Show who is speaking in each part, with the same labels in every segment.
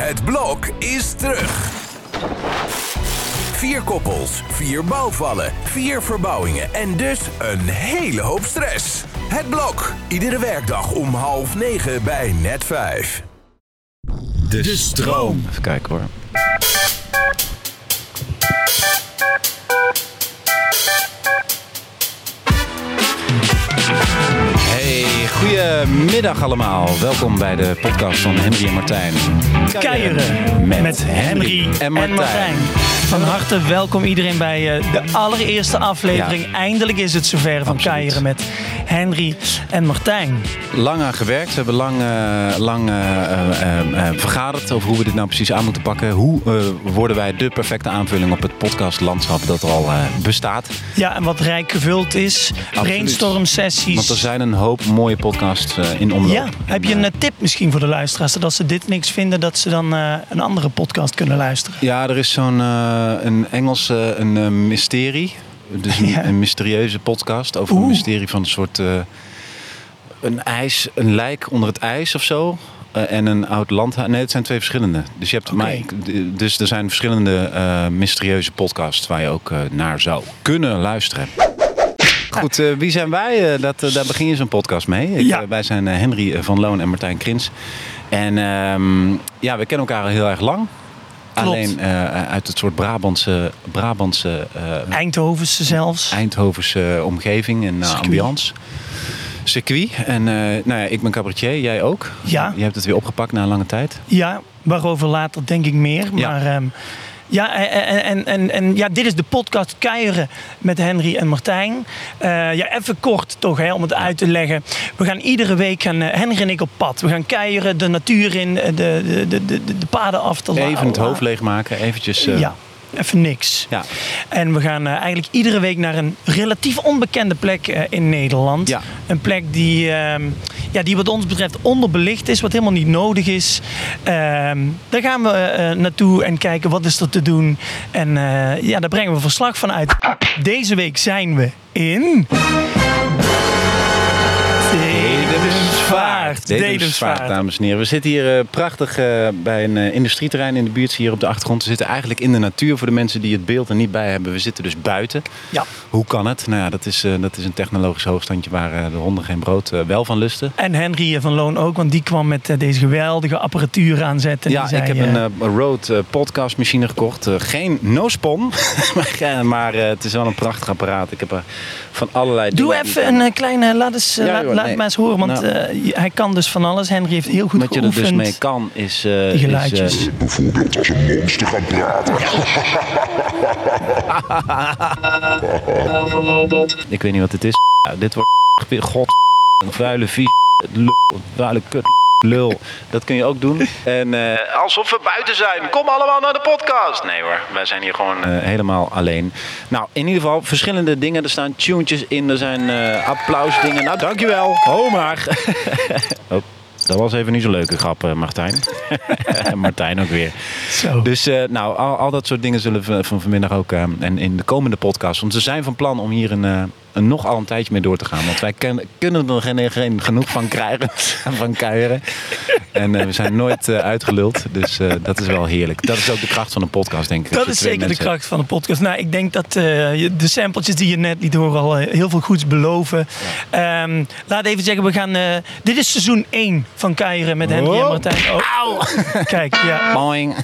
Speaker 1: Het blok is terug. Vier koppels, vier bouwvallen, vier verbouwingen en dus een hele hoop stress. Het blok, iedere werkdag om half negen bij net vijf.
Speaker 2: De, stroom.
Speaker 3: Even kijken hoor. Hey, goedemiddag allemaal. Welkom bij de podcast van Henry en Martijn.
Speaker 2: Keieren met, Henry en Martijn. Van harte welkom iedereen bij eh, de allereerste aflevering.
Speaker 3: Ja.
Speaker 2: Eindelijk is het zover van
Speaker 3: Absoluut.
Speaker 2: Keieren met Henry en Martijn.
Speaker 3: Lang aan gewerkt. We hebben lang, eh, lang eh, vergaderd over hoe we dit nou precies aan moeten pakken. Hoe worden wij de perfecte aanvulling op het podcastlandschap dat er al bestaat?
Speaker 2: Ja, en wat rijk gevuld is. Brainstorm sessies.
Speaker 3: Want er zijn een hoop mooie podcasts eh, in omloop.
Speaker 2: Ja, heb je een eh, tip misschien voor de luisteraars? Dat ze dit niks vinden, dat ze dan eh, een andere podcast kunnen luisteren.
Speaker 3: Ja, er is zo'n een Engelse een mysterie. Dus een,
Speaker 2: Ja.
Speaker 3: een mysterieuze podcast over
Speaker 2: Oeh.
Speaker 3: een mysterie van een soort een ijs, een lijk onder het ijs of zo. En een oud landhuis. Nee, het zijn twee verschillende. Dus je hebt maar, dus er zijn verschillende mysterieuze podcasts waar je ook naar zou kunnen luisteren. Goed, eh, wie zijn wij? Eh, dat, eh, daar begin je zo'n podcast mee. Ik,
Speaker 2: Ja.
Speaker 3: wij zijn Henry van Loon en Martijn Krins. En ehm, ja, we kennen elkaar al heel erg lang.
Speaker 2: Klopt.
Speaker 3: Alleen uit het soort Brabantse, Brabantse
Speaker 2: Eindhovense zelfs.
Speaker 3: Eindhovense omgeving en ambiance. Circuit. En nou ja, ik ben cabaretier, jij ook.
Speaker 2: Ja.
Speaker 3: Je hebt het weer opgepakt na een lange tijd.
Speaker 2: Ja, waarover later denk ik meer.
Speaker 3: Ja.
Speaker 2: Maar ehm, ja, en, en, en, en ja, dit is de podcast Keieren met Henry en Martijn. Eh, ja, even kort toch, hè, om het uit te leggen. We gaan iedere week, gaan, eh, Henry en ik op pad. We gaan keieren, de natuur in, eh, de, de, de, de, de paden af te
Speaker 3: Even het hoofd leegmaken, eventjes...
Speaker 2: Ja, even niks.
Speaker 3: ja.
Speaker 2: En we gaan eh, eigenlijk iedere week naar een relatief onbekende plek eh, in Nederland.
Speaker 3: Ja.
Speaker 2: Een plek die, ehm, ja, die wat ons betreft onderbelicht is, wat helemaal niet nodig is. Ehm, daar gaan we eh, naartoe en kijken wat is er te doen. En ja, daar brengen we verslag van uit. Deze week zijn we in... Dedemsvaart.
Speaker 3: Dedemsvaart, dames en heren. We zitten hier eh, prachtig eh, bij een eh, industrieterrein in de buurt. Hier op de achtergrond. We zitten eigenlijk in de natuur voor de mensen die het beeld er niet bij hebben. We zitten dus buiten.
Speaker 2: Ja.
Speaker 3: Hoe kan het? Nou ja, dat is, dat is een technologisch hoogstandje waar de honden geen brood wel van lusten.
Speaker 2: En Henry van Loon ook, want die kwam met deze geweldige apparatuur aanzetten.
Speaker 3: Ja,
Speaker 2: zei,
Speaker 3: ik heb een Rode eh, podcastmachine gekocht. Geen no-spon, maar, maar het is wel een prachtig apparaat. Ik heb er van allerlei
Speaker 2: Doe even een kleine, laat, eens,
Speaker 3: Ja,
Speaker 2: laat,
Speaker 3: joh,
Speaker 2: laat
Speaker 3: nee.
Speaker 2: maar eens horen, want
Speaker 3: Nou.
Speaker 2: eh, hij kan dus van alles. Henry heeft heel goed
Speaker 3: Wat je er
Speaker 2: geoefend.
Speaker 3: dus mee kan is... eh,
Speaker 2: Die
Speaker 3: is, eh,
Speaker 4: bijvoorbeeld als een monster gaat praten.
Speaker 3: ik weet niet wat het is. Ja, dit wordt god, een vuile vies, lul, vuile kut, lul. Dat kun je ook doen. En eh, alsof we buiten zijn. Kom allemaal naar de podcast. Nee hoor, wij zijn hier gewoon eh, helemaal alleen. Nou, in ieder geval verschillende dingen. Er staan tunetjes in, er zijn eh applausdingen. Nou, dankjewel. Ho maar. oh, dat was even niet zo'n leuke grap, Martijn. en Martijn ook weer.
Speaker 2: Zo.
Speaker 3: Dus nou, al, al dat soort dingen zullen we van vanmiddag ook en in de komende podcast. Want we zijn van plan om hier een, een nog al een tijdje mee door te gaan. Want wij ken- kunnen er geen, geen genoeg van krijgen, van kuieren. En eh, we zijn nooit eh, uitgeluld. Dus eh, dat is wel heerlijk. Dat is ook de kracht van een podcast, denk ik.
Speaker 2: dat is zeker de kracht van de podcast. Nou, ik denk dat de sampletjes die je net liet horen al heel veel goeds beloven. Ehm, laat even zeggen, we gaan. dit is seizoen 1 van Keieren met Henry en
Speaker 3: Oh.
Speaker 2: Martijn. Oh. Kijk, ja.
Speaker 3: Boing.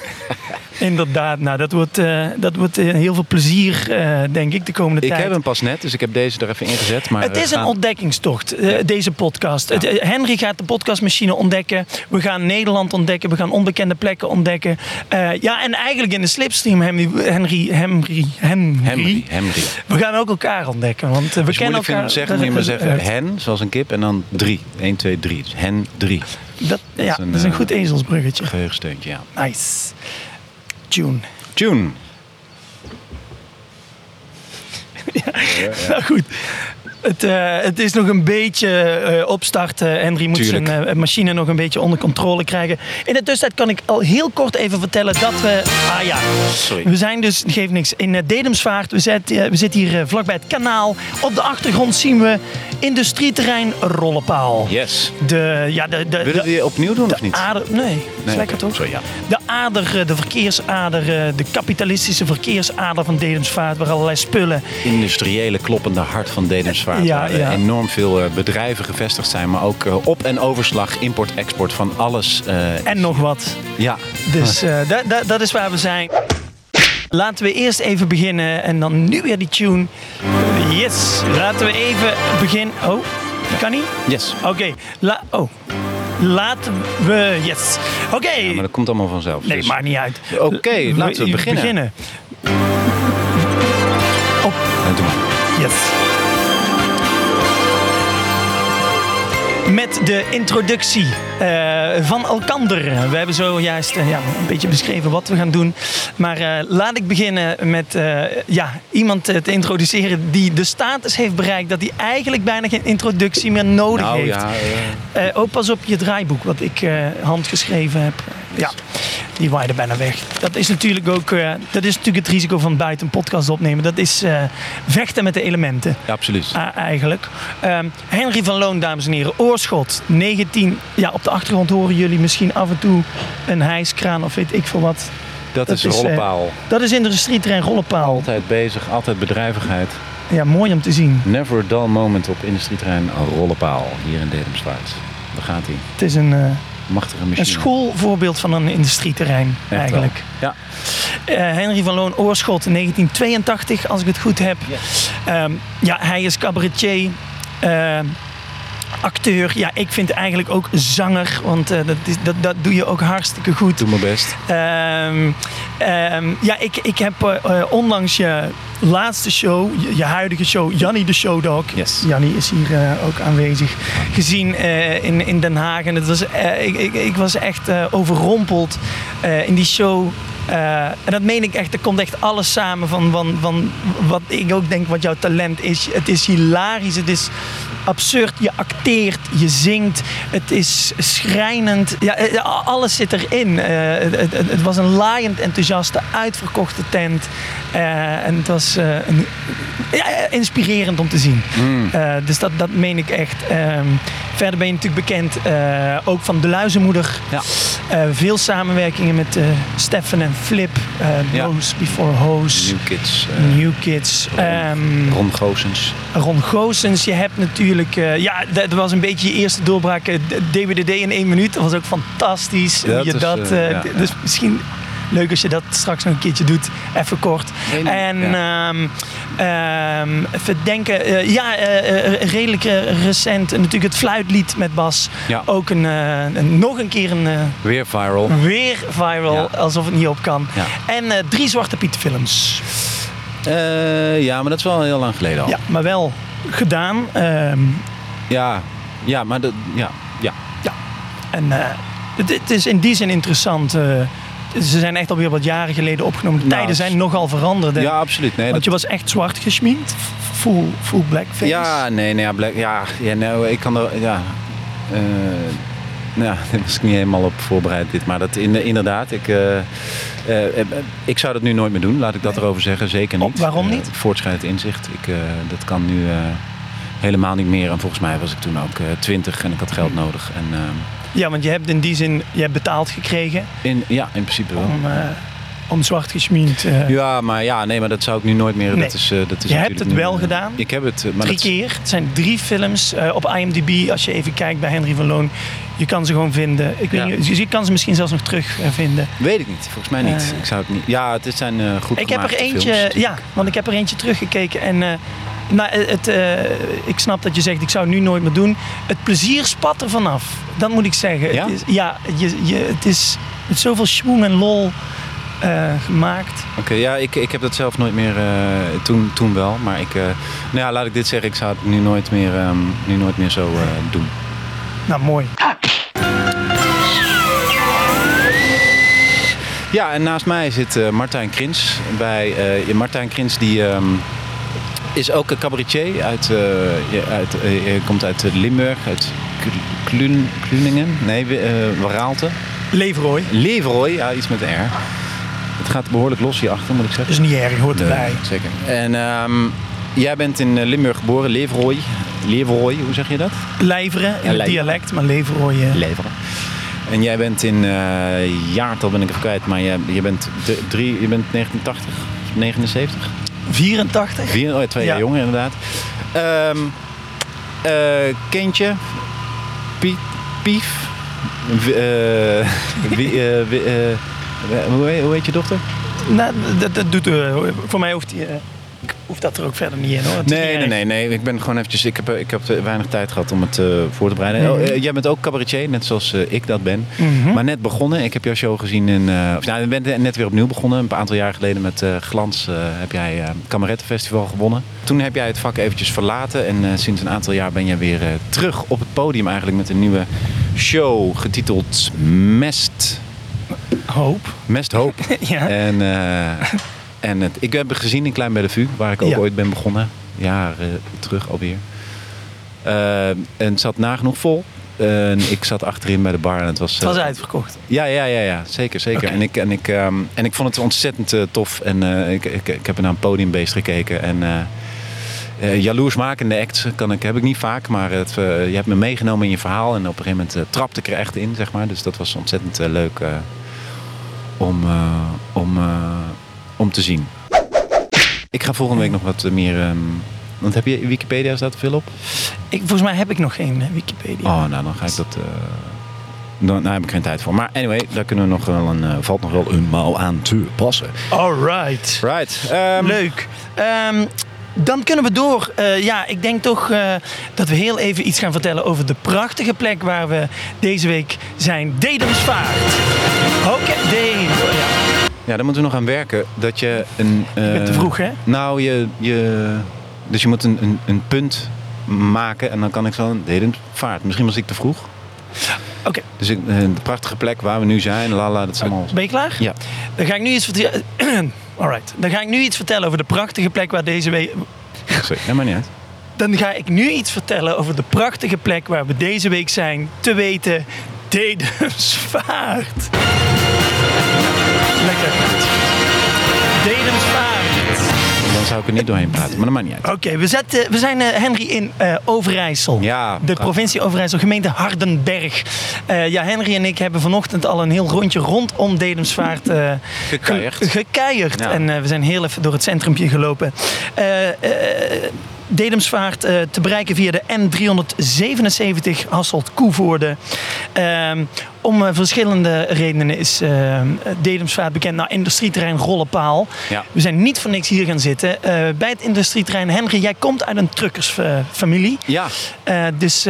Speaker 2: Inderdaad, nou, dat wordt, dat wordt heel veel plezier, denk ik, de komende
Speaker 3: Ik
Speaker 2: tijd.
Speaker 3: heb hem pas net, dus ik heb deze er even ingezet. Maar
Speaker 2: Het
Speaker 3: we
Speaker 2: is een ontdekkingstocht, eh, deze podcast. Eh, Henry gaat de podcastmachine ontdekken. We gaan Nederland ontdekken. We gaan onbekende plekken ontdekken. Eh, ja, en eigenlijk in de slipstream, Henry, Henry, Henry, Henry. We gaan ook elkaar ontdekken. Want eh, we kennen elkaar.
Speaker 3: zeggen, moet je maar zeggen
Speaker 2: Eh,
Speaker 3: hen, zoals een kip, en dan drie. 1, 2, 3. Dus hen 3.
Speaker 2: dat, ja,
Speaker 3: is een,
Speaker 2: dat is een
Speaker 3: eh,
Speaker 2: goed ezelsbruggetje.
Speaker 3: Geheugensteuntje, ja.
Speaker 2: Nice. Tune.
Speaker 3: Tune.
Speaker 2: Nou goed. Het, eh, het is nog een beetje eh, opstarten. Henry moet
Speaker 3: Tuurlijk.
Speaker 2: zijn eh, machine nog een beetje onder controle krijgen. In de tussentijd kan ik al heel kort even vertellen dat we... Ah ja,
Speaker 3: Sorry.
Speaker 2: we zijn dus, geeft niks, in Dedemsvaart. We, zet, we zitten hier vlakbij het kanaal. Op de achtergrond zien we industrieterrein Rollenpaal.
Speaker 3: Yes.
Speaker 2: De, ja, de, de,
Speaker 3: Willen we die opnieuw doen of niet?
Speaker 2: ader... Nee, is
Speaker 3: Nee,
Speaker 2: lekker toch?
Speaker 3: Sorry, ja.
Speaker 2: De ader, eh, de verkeersader, eh, de kapitalistische verkeersader van Dedemsvaart. Waar allerlei spullen
Speaker 3: Industriële kloppende hart van Dedemsvaart.
Speaker 2: Ja,
Speaker 3: waar eh,
Speaker 2: ja.
Speaker 3: enorm veel eh, bedrijven gevestigd zijn. Maar ook op- en overslag, import-export van alles. eh,
Speaker 2: en nog wat.
Speaker 3: Ja.
Speaker 2: Dus eh, da- da- dat is waar we zijn. Laten we eerst even beginnen en dan nu weer die tune. Yes, laten we even beginnen. Oh, dat kan niet?
Speaker 3: Yes.
Speaker 2: Oké, la- oh. Laten we. Yes. Oké.
Speaker 3: Maar dat komt allemaal vanzelf.
Speaker 2: Nee,
Speaker 3: dus-
Speaker 2: maakt niet uit.
Speaker 3: Oké, laten we beginnen.
Speaker 2: Op.
Speaker 3: Ja, doe maar.
Speaker 2: Yes. Met de introductie van Elkander. We hebben zojuist eh, ja, een beetje beschreven wat we gaan doen. Maar eh, laat ik beginnen met eh, ja, iemand eh, te introduceren die de status heeft bereikt dat hij eigenlijk bijna geen introductie meer nodig
Speaker 3: Nou
Speaker 2: heeft.
Speaker 3: ja, eh,
Speaker 2: Eh, ook pas op je draaiboek, wat ik eh, handgeschreven heb. Ja, die waaide bijna weg. Dat is natuurlijk ook eh, dat is natuurlijk het risico van buiten een podcast opnemen. Dat is eh, vechten met de elementen.
Speaker 3: ja, absoluut.
Speaker 2: Eigenlijk. Ehm, Henry van Loon, dames en heren. Oorschot, 19. Ja, op de achtergrond horen jullie misschien af en toe een hijskraan of weet ik veel wat.
Speaker 3: dat,
Speaker 2: dat
Speaker 3: is
Speaker 2: is, eh,
Speaker 3: rollenpaal.
Speaker 2: Dat is industrieterrein Rollenpaal.
Speaker 3: Altijd bezig, altijd bedrijvigheid.
Speaker 2: Ja, mooi om te zien.
Speaker 3: Never a dull moment op industrieterrein Rollenpaal. Hier in Dedemsvaart. Daar gaat hij.
Speaker 2: Het is een, eh,
Speaker 3: Machtige machine.
Speaker 2: een schoolvoorbeeld van een industrieterrein
Speaker 3: Echt
Speaker 2: eigenlijk.
Speaker 3: wel. Ja.
Speaker 2: Eh, Henry van Loon Oorschot, 1982, als ik het goed heb. Ehm, ja, hij is cabaretier. eh, acteur. Ja, ik vind eigenlijk ook zanger. Want eh, dat, is, dat, dat doe je ook hartstikke goed.
Speaker 3: Doe mijn best.
Speaker 2: Ehm, ehm, ja, ik, ik heb eh, eh, onlangs je laatste show, je, je huidige show, Jannie de Showdog.
Speaker 3: Yes.
Speaker 2: Jannie is hier ook aanwezig. Gezien in, in Den Haag. En het was, ik, ik, ik was echt overrompeld in die show. En dat meen ik echt, er komt echt alles samen van, van, van wat ik ook denk wat jouw talent is. Het is hilarisch, het is absurd. Je acteert, je zingt, het is schrijnend. Ja, eh, alles zit erin. Eh, het, het, het was een laaiend enthousiaste, uitverkochte tent. Eh, en het was een, ja, inspirerend om te zien. Eh, dus dat, dat meen ik echt. Ehm, verder ben je natuurlijk bekend ook van De Luizenmoeder.
Speaker 3: Ja.
Speaker 2: Veel samenwerkingen met Stefan en Flip.
Speaker 3: Ja.
Speaker 2: Before Hose.
Speaker 3: New Kids.
Speaker 2: New Kids. Ehm,
Speaker 3: Ron Goossens.
Speaker 2: Ron Goossens. Je hebt natuurlijk... eh, ja, dat was een beetje je eerste doorbraak. eh, DWDD in één minuut. Dat was ook fantastisch.
Speaker 3: Dat
Speaker 2: Hoe je
Speaker 3: is,
Speaker 2: dat,
Speaker 3: eh,
Speaker 2: eh,
Speaker 3: ja,
Speaker 2: dus misschien leuk als je dat straks nog een keertje doet. Even kort.
Speaker 3: Nee, nee,
Speaker 2: en
Speaker 3: ja.
Speaker 2: ehm, ehm, even denken. eh, ja, eh, eh, redelijk eh, recent. Natuurlijk het fluitlied met Bas.
Speaker 3: Ja.
Speaker 2: Ook een, eh, een- nog een keer een... eh,
Speaker 3: Weer viral.
Speaker 2: Weer viral,
Speaker 3: Ja.
Speaker 2: alsof het niet op kan.
Speaker 3: Ja.
Speaker 2: En eh, drie Zwarte Piet films.
Speaker 3: Eh, ja, maar dat is wel heel lang geleden al.
Speaker 2: Ja, maar wel gedaan. Ehm,
Speaker 3: Ja, ja maar dat, ja, ja.
Speaker 2: en eh, het, het is in die zin interessant. eh, ze zijn echt alweer wat jaren geleden opgenomen. De
Speaker 3: Nou,
Speaker 2: tijden zijn nogal veranderd.
Speaker 3: ja, absoluut. Nee,
Speaker 2: Want je
Speaker 3: dat,
Speaker 2: was echt zwart geschminkt. Full, full blackface.
Speaker 3: ja, nee, nee, ja, blijk- ja, ja, nou, ik kan er, ja, eh, nou, daar was ik niet helemaal op voorbereid dit, maar dat in, inderdaad, ik, eh, eh, eh, ik zou dat nu nooit meer doen, laat ik dat erover zeggen, zeker niet.
Speaker 2: Oh, waarom niet?
Speaker 3: voortschrijdend inzicht, ik, dat kan nu helemaal niet meer en volgens mij was ik toen ook twintig en ik had geld nodig en
Speaker 2: Ja, want je hebt in die zin je hebt betaald gekregen
Speaker 3: in, ja, in principe wel.
Speaker 2: om, om zwart geschminkt. eh,
Speaker 3: Ja, maar ja, nee, maar dat zou ik nu nooit meer.
Speaker 2: Nee.
Speaker 3: Dat is, dat is
Speaker 2: Je hebt het
Speaker 3: nu,
Speaker 2: wel gedaan?
Speaker 3: Ik heb het, maar
Speaker 2: drie
Speaker 3: dat-
Speaker 2: keer. Het zijn drie films op IMDb. Als je even kijkt bij Henry van Loon. Je kan ze gewoon vinden. Ik weet
Speaker 3: Ja.
Speaker 2: niet, je kan ze misschien zelfs nog terugvinden.
Speaker 3: Weet ik niet. Volgens mij niet.
Speaker 2: Eh.
Speaker 3: ik zou het niet. Ja, het is- zijn eh, goed
Speaker 2: Ik heb er eentje,
Speaker 3: films.
Speaker 2: ja, want ik heb er eentje teruggekeken en eh, nou, het, eh, ik snap dat je zegt ik zou het nu nooit meer doen. Het plezier spat er vanaf. Dat moet ik zeggen.
Speaker 3: Ja?
Speaker 2: Het is, ja, je, je, het is met zoveel schwung en lol eh, gemaakt.
Speaker 3: Oké, ja, ik, ik heb dat zelf nooit meer. eh, toen, toen wel, maar ik. eh, nou ja, laat ik dit zeggen. Ik zou het nu nooit meer, ehm, nu nooit meer zo eh, doen.
Speaker 2: Nou, mooi.
Speaker 3: Ja, en naast mij zit eh, Martijn Krins. Bij, eh, Martijn Krins die, ehm, is ook een cabaretier. Uit, ja, uit, hij komt uit Limburg, uit Kl- Klun, Kluningen. Nee, eh Waraalte.
Speaker 2: Leverooy.
Speaker 3: Leverooy, ja, iets met een R. Het gaat behoorlijk los hierachter, moet ik zeggen.
Speaker 2: Dus niet erg, hoort erbij.
Speaker 3: Nee, zeker. En ehm, jij bent in Limburg geboren, Leverooy. Leverooy, hoe zeg je dat?
Speaker 2: Lijveren in
Speaker 3: Ja,
Speaker 2: het dialect, maar Leverooy. eh,
Speaker 3: Leveren. En jij bent in eh jaartal ben ik even kwijt, maar je, je bent de, drie, je bent 1980, 79?
Speaker 2: 84.
Speaker 3: Vier, oh, ja, twee
Speaker 2: Ja.
Speaker 3: jaar jonger inderdaad. Ehm eh, kindje, Piet, Pief, wie, wie, hoe, heet, hoe heet je dochter?
Speaker 2: Nou, dat, dat doet, eh, voor mij hoeft, die, eh, hoeft dat er ook verder niet in hoor. Het
Speaker 3: Nee, nee, nee, nee. Ik ben gewoon eventjes. Ik heb, ik heb weinig tijd gehad om het eh, voor te bereiden. Oh, eh, jij bent ook cabaretier, net zoals eh, ik dat ben.
Speaker 2: Mhm.
Speaker 3: Maar net begonnen. Ik heb jouw show gezien in. of, nou, je bent net weer opnieuw begonnen. Een aantal jaar geleden met Glans heb jij eh Kamerettenfestival gewonnen. Toen heb jij het vak eventjes verlaten. En sinds een aantal jaar ben jij weer terug op het podium eigenlijk met een nieuwe show getiteld Mest.
Speaker 2: Hoop.
Speaker 3: Mest Hoop.
Speaker 2: ja.
Speaker 3: En, en het, ik heb het gezien in Klein Bellevue, waar ik ook
Speaker 2: Ja.
Speaker 3: ooit ben begonnen. Jaren terug alweer. Eh, en het zat nagenoeg vol. En ik zat achterin bij de bar en het was...
Speaker 2: Het was
Speaker 3: eh,
Speaker 2: uitverkocht.
Speaker 3: ja, ja, ja, ja, zeker, zeker. En, ik, en, ik, ehm, en ik vond het ontzettend eh, tof. En ik, ik, ik heb naar een podiumbeest gekeken. En jaloersmakende acts kan ik, heb ik niet vaak. Maar het, je hebt me meegenomen in je verhaal. En op een gegeven moment trapte ik er echt in, zeg maar. Dus dat was ontzettend leuk om, om, om te zien. Ik ga volgende week nog wat meer... ehm, want heb je Wikipedia, staat er veel op?
Speaker 2: Ik, volgens mij heb ik nog geen eh, Wikipedia.
Speaker 3: Oh, nou dan ga ik dat. eh, dan, heb ik geen tijd voor. Maar anyway, daar kunnen we nog wel een, eh, valt nog wel een mouw aan te passen.
Speaker 2: Alright.
Speaker 3: Right. ehm,
Speaker 2: Leuk. Ehm, dan kunnen we door. Eh, ja, ik denk toch eh, dat we heel even iets gaan vertellen over de prachtige plek waar we deze week zijn. Dedemsvaart. Oké. Ja.
Speaker 3: Ja, daar moeten we nog aan werken. Dat je een.
Speaker 2: Je bent te
Speaker 3: eh,
Speaker 2: vroeg, hè?
Speaker 3: Nou, je, je, dus je moet een, een, een punt maken en dan kan ik zo een dedend vaart. Misschien was ik te vroeg.
Speaker 2: Oké.
Speaker 3: Dus ik, eh, de prachtige plek waar we nu zijn, lala, dat is allemaal.
Speaker 2: Ben je klaar?
Speaker 3: Ja.
Speaker 2: Dan ga ik nu iets vertellen. Alright. Dan ga ik nu iets vertellen over de prachtige plek waar deze week.
Speaker 3: Sorry, nee, maar niet uit.
Speaker 2: Dan ga ik nu iets vertellen over de prachtige plek waar we deze week zijn. Te weten, Dedemsvaart. Lekker. Dedemsvaart.
Speaker 3: Dan zou ik er niet doorheen praten, maar dat maakt niet uit.
Speaker 2: Oké, we, zetten- we zijn, eh, Henry, in eh, Overijssel.
Speaker 3: Ja,
Speaker 2: De provincie Overijssel, gemeente Hardenberg. Eh, ja, Henry en ik hebben vanochtend al een heel rondje rondom Dedemsvaart eh,
Speaker 3: Gekeierd.
Speaker 2: ge- gekeierd.
Speaker 3: Ja.
Speaker 2: En we zijn heel even door het centrumpje gelopen. Dedemsvaart te bereiken via de N377 Hasselt-Koevoorde. Ehm, om eh, verschillende redenen is eh, Dedemsvaart bekend. Nou, industrieterrein Rollenpaal.
Speaker 3: Ja.
Speaker 2: We zijn niet voor niks hier gaan zitten. Eh, bij het industrieterrein. Henry, jij komt uit een truckersfamilie.
Speaker 3: Ja,
Speaker 2: dus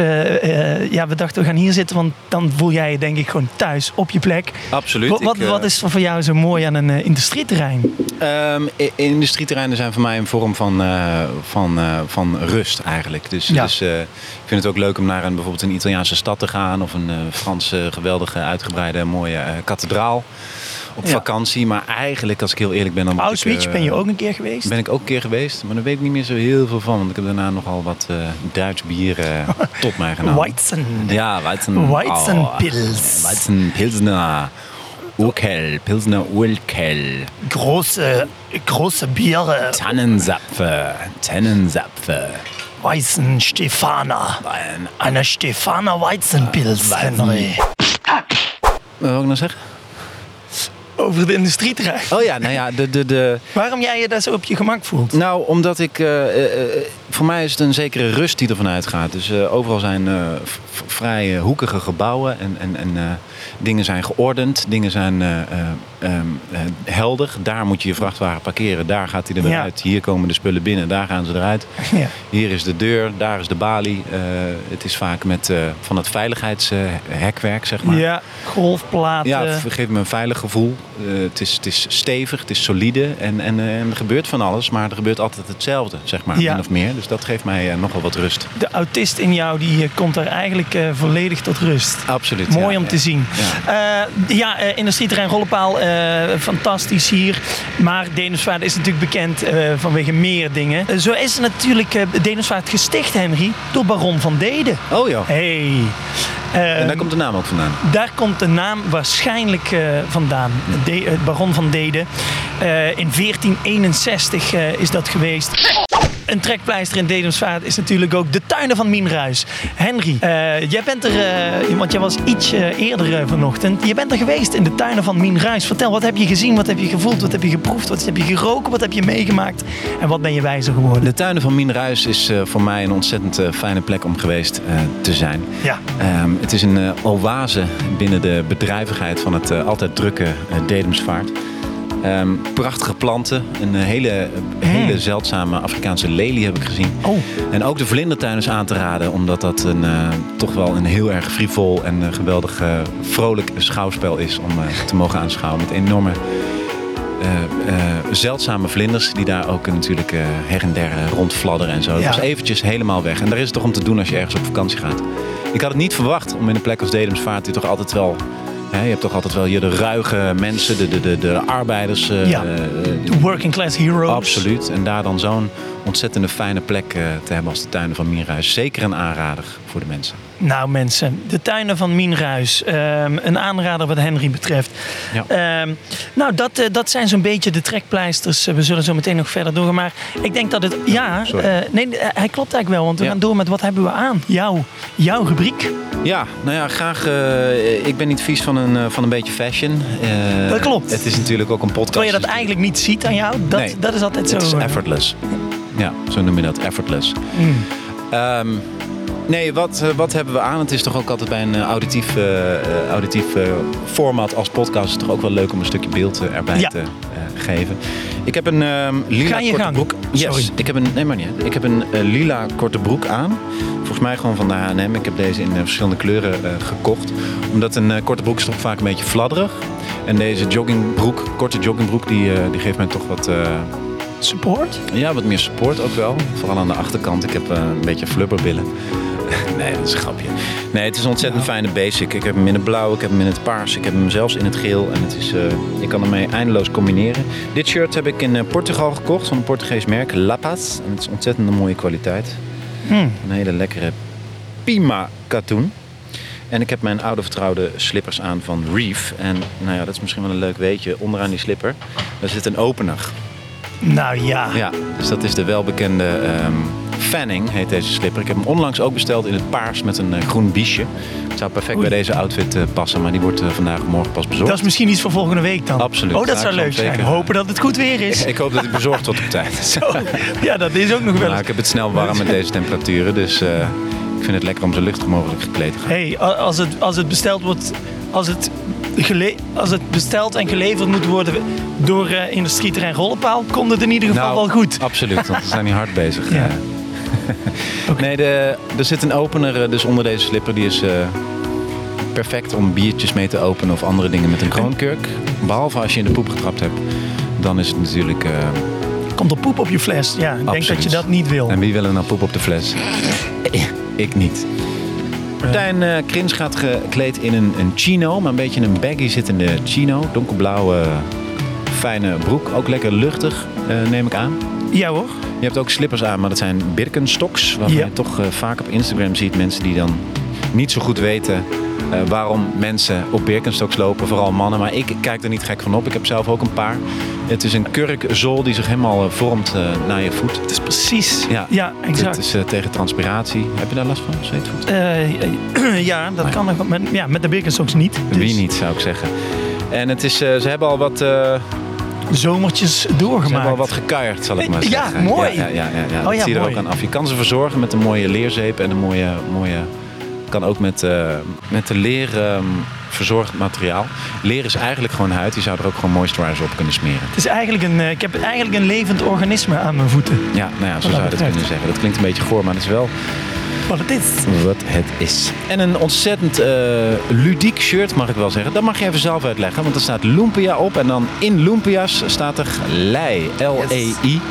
Speaker 2: ja, we dachten we gaan hier zitten, want dan voel jij je denk ik gewoon thuis op je plek.
Speaker 3: absoluut.
Speaker 2: Wat, wat,
Speaker 3: Ik,
Speaker 2: wat is voor jou zo mooi aan een industrieterrein?
Speaker 3: Ehm, industrieterreinen zijn voor mij een vorm van, van, van rust eigenlijk. Dus,
Speaker 2: Ja.
Speaker 3: dus vind het ook leuk om naar een, bijvoorbeeld een Italiaanse stad te gaan. Of een eh, Franse geweldige uitgebreide mooie eh, kathedraal op
Speaker 2: Ja.
Speaker 3: vakantie. Maar eigenlijk, als ik heel eerlijk ben, dan ik,
Speaker 2: Auschwitz
Speaker 3: eh,
Speaker 2: ben je ook een keer geweest?
Speaker 3: Ben ik ook een keer geweest, maar daar weet ik niet meer zo heel veel van. Want ik heb daarna nogal wat eh, Duits bier tot mij genomen.
Speaker 2: Weizen.
Speaker 3: Ja, Weizen.
Speaker 2: Weizenpils.
Speaker 3: Oh, Weizen Pilsner. Urkel. Pilsner Urkel.
Speaker 2: Große, große Biere.
Speaker 3: Tannenzapfe. Tannenzapfe.
Speaker 2: Weizen Stefana.
Speaker 3: Ein-
Speaker 2: Eine Stefana Weizenpils, Henry.
Speaker 3: Wat wil ik nou zeggen?
Speaker 2: Over de industrieterrein.
Speaker 3: Oh ja, nou ja, de, de, de,
Speaker 2: Waarom jij je daar zo op je gemak voelt?
Speaker 3: Nou, omdat ik. eh, eh, eh, voor mij is het een zekere rust die ervan uitgaat. Dus overal zijn vrij hoekige gebouwen en, en, en dingen zijn geordend, dingen zijn eh, eh, ehm, eh, helder. Daar moet je je vrachtwagen parkeren, daar gaat hij er weer
Speaker 2: Ja.
Speaker 3: uit. Hier komen de spullen binnen, daar gaan ze eruit.
Speaker 2: Ja.
Speaker 3: Hier is de deur, daar is de balie. Het is vaak met van het veiligheidshekwerk, zeg maar.
Speaker 2: Ja, golfplaten.
Speaker 3: Ja, het geeft me een veilig gevoel. Eh, het, is, het is stevig, het is solide en, en, eh, en er gebeurt van alles, maar er gebeurt altijd hetzelfde, zeg maar,
Speaker 2: Ja.
Speaker 3: min of meer. Dus dat geeft mij eh, nogal wat rust.
Speaker 2: de autist in jou die komt daar eigenlijk volledig tot rust.
Speaker 3: Absoluut.
Speaker 2: Mooi
Speaker 3: ja,
Speaker 2: om
Speaker 3: ja.
Speaker 2: te zien.
Speaker 3: Ja.
Speaker 2: Ja, industrieterrein Rollepaal, eh, fantastisch hier. Maar Denersvaart is natuurlijk bekend vanwege meer dingen. Zo is natuurlijk Denersvaart gesticht, Henry, door Baron van Deden.
Speaker 3: Oh ja,
Speaker 2: Hey.
Speaker 3: En
Speaker 2: Eh,
Speaker 3: daar komt de naam ook vandaan.
Speaker 2: daar komt de naam waarschijnlijk eh, vandaan. De, eh, Baron van Deden. Eh, in 1461 eh, is dat geweest. Een trekpleister in Dedemsvaart is natuurlijk ook de tuinen van Mienruis. Henry, eh, jij bent er, eh, want jij was iets eh, eerder vanochtend. Je bent er geweest in de tuinen van Mienruis. Vertel, wat heb je gezien, wat heb je gevoeld, wat heb je geproefd, wat heb je geroken, wat heb je meegemaakt en wat ben je wijzer geworden?
Speaker 3: De tuinen van Mienruis is voor mij een ontzettend fijne plek om geweest te zijn.
Speaker 2: Ja.
Speaker 3: Ehm, het is een oase binnen de bedrijvigheid van het altijd drukke Dedemsvaart. Ehm, prachtige planten, een hele, hele zeldzame Afrikaanse lelie heb ik gezien.
Speaker 2: Oh.
Speaker 3: En ook de vlindertuin is aan te raden, omdat dat een, eh, toch wel een heel erg frivol en eh, geweldig eh, vrolijk schouwspel is om te mogen aanschouwen. Met enorme zeldzame vlinders die daar ook natuurlijk her en der rondfladderen en zo.
Speaker 2: Ja.
Speaker 3: was eventjes helemaal weg. En daar is het toch om te doen als je ergens op vakantie gaat. Ik had het niet verwacht om in een plek als Dedemsvaart die toch altijd wel... Je hebt toch altijd wel hier de ruige mensen, de, de, de, de arbeiders. eh,
Speaker 2: Ja.
Speaker 3: eh,
Speaker 2: De working class heroes.
Speaker 3: Absoluut. En daar dan zo'n ontzettende fijne plek eh, te hebben als de tuinen van Mierhuis. Zeker een aanrader voor de mensen.
Speaker 2: Nou mensen, de tuinen van Mienruis. Ehm, een aanrader wat Henry betreft.
Speaker 3: Ja.
Speaker 2: Ehm, nou, dat, eh, dat zijn zo'n beetje de trekpleisters. We zullen zo meteen nog verder doorgaan. Maar ik denk dat het... Ja, eh, nee, eh, hij klopt eigenlijk wel. Want we
Speaker 3: Ja.
Speaker 2: gaan door met wat hebben we aan? Jouw, jouw rubriek.
Speaker 3: Ja, nou ja, graag. ik ben niet vies van een, van een beetje fashion.
Speaker 2: Dat klopt.
Speaker 3: Het is natuurlijk ook een podcast.
Speaker 2: Terwijl je dat
Speaker 3: dus
Speaker 2: eigenlijk niet ziet aan jou. Dat,
Speaker 3: Nee.
Speaker 2: dat is altijd zo.
Speaker 3: Het is effortless. Ja, zo noem je dat, effortless.
Speaker 2: mm.
Speaker 3: Ehm, nee, wat, eh, wat hebben we aan? Het is toch ook altijd bij een eh, auditief, eh, auditief format als podcast... is toch ook wel leuk om een stukje beeld erbij
Speaker 2: Ja.
Speaker 3: te geven. Ik heb een ehm, lila korte
Speaker 2: gang.
Speaker 3: broek. Yes,
Speaker 2: Sorry.
Speaker 3: ik heb een, nee, maar niet. Ik heb een lila korte broek aan. Volgens mij gewoon van de H&M. Ik heb deze in verschillende kleuren gekocht. Omdat een korte broek is toch vaak een beetje fladderig. En deze joggingbroek, korte joggingbroek, die, die geeft mij toch wat...
Speaker 2: Support?
Speaker 3: ja, wat meer support ook wel. Vooral aan de achterkant. Ik heb een beetje flubberbillen. nee, dat is een grapje. Nee, het is een ontzettend fijne basic. Ik heb hem in het blauw, ik heb hem in het paars, ik heb hem zelfs in het geel. En het is, eh, ik kan ermee eindeloos combineren. Dit shirt heb ik in eh, Portugal gekocht van een Portugees merk, La Paz. En het is ontzettend een mooie kwaliteit.
Speaker 2: Hmm.
Speaker 3: Een hele lekkere Pima katoen. En ik heb mijn oude vertrouwde slippers aan van Reef. En nou ja, dat is misschien wel een leuk weetje. Onderaan die slipper, daar zit een opener.
Speaker 2: Nou ja.
Speaker 3: Ja, dus dat is de welbekende ehm, Fanning, heet deze slipper. Ik heb hem onlangs ook besteld in het paars met een eh, groen biesje. Het zou perfect
Speaker 2: Oei.
Speaker 3: bij deze outfit eh, passen, maar die wordt eh, vandaag of morgen pas bezorgd.
Speaker 2: Dat is misschien iets voor volgende week dan.
Speaker 3: Absoluut.
Speaker 2: Oh, dat zou leuk zijn.
Speaker 3: zeker-
Speaker 2: Hopen dat het goed weer is.
Speaker 3: Ik hoop dat hij bezorgd wordt op tijd.
Speaker 2: Zo. Ja, dat is ook nog wel
Speaker 3: Nou, ik heb het snel warm met deze temperaturen, dus ik vind het lekker om zo luchtig mogelijk gekleed te gaan.
Speaker 2: Hey, als het, als het besteld wordt, als het, gele, als het besteld en geleverd moet worden door eh industrieterrein Rollenpaal, komt het in ieder geval wel goed.
Speaker 3: Nou, Absoluut, want we zijn hier hard bezig.
Speaker 2: Ja.
Speaker 3: Nee, de, er zit een opener eh, dus onder deze slipper. Die is eh, perfect om biertjes mee te openen of andere dingen met een kroonkurk. Behalve als je in de poep getrapt hebt. Dan is het natuurlijk... eh,
Speaker 2: Komt er poep op je fles? Ja, ik denk dat je dat niet wil.
Speaker 3: en wie wil er nou poep op de fles? Ik niet. Martijn eh Krins gaat gekleed in een, een chino, maar een beetje een baggy zittende chino. Donkerblauwe, fijne broek. Ook lekker luchtig, neem ik aan.
Speaker 2: Ja hoor.
Speaker 3: Je hebt ook slippers aan, maar dat zijn Birkenstocks.
Speaker 2: Ja.
Speaker 3: je toch eh, vaak op Instagram ziet mensen die dan niet zo goed weten eh, waarom mensen op Birkenstocks lopen. Vooral mannen, maar ik kijk er niet gek van op. Ik heb zelf ook een paar. Het is een kurkzool die zich helemaal eh, vormt naar je voet.
Speaker 2: Het is precies.
Speaker 3: Ja,
Speaker 2: Ja, exact.
Speaker 3: Het is tegen transpiratie. Heb je daar last van, zweetvoet?
Speaker 2: Ja, dat
Speaker 3: ja.
Speaker 2: kan. Met, ja, met de Birkenstocks niet. Dus-
Speaker 3: Wie niet, zou ik zeggen. En het is, ze hebben al wat,
Speaker 2: Zomertjes
Speaker 3: ze hebben al
Speaker 2: doorgemaakt.
Speaker 3: wat gekuierd, zal ik maar
Speaker 2: Ja,
Speaker 3: zeggen.
Speaker 2: mooi.
Speaker 3: Ja, ja, ja, ja, ja.
Speaker 2: Oh ja,
Speaker 3: zie je er
Speaker 2: mooi.
Speaker 3: ook aan af. Je kan ze verzorgen met een mooie leerzeep en een mooie... mooie kan ook met, eh, met de leer ehm, verzorgd materiaal. Leer is eigenlijk gewoon huid. Je zou er ook gewoon moisturizer op kunnen smeren.
Speaker 2: Het is eigenlijk een, eh, ik heb eigenlijk een levend organisme aan mijn voeten.
Speaker 3: Ja, nou ja, zo zou je dat kunnen zeggen. Dat klinkt een beetje goor, maar dat is wel
Speaker 2: Wat het is.
Speaker 3: wat het is. En een ontzettend eh, ludiek shirt, mag ik wel zeggen. Dat mag je even zelf uitleggen, want er staat Lumpia op. En dan in Lumpia's staat er Lei, L-E-I.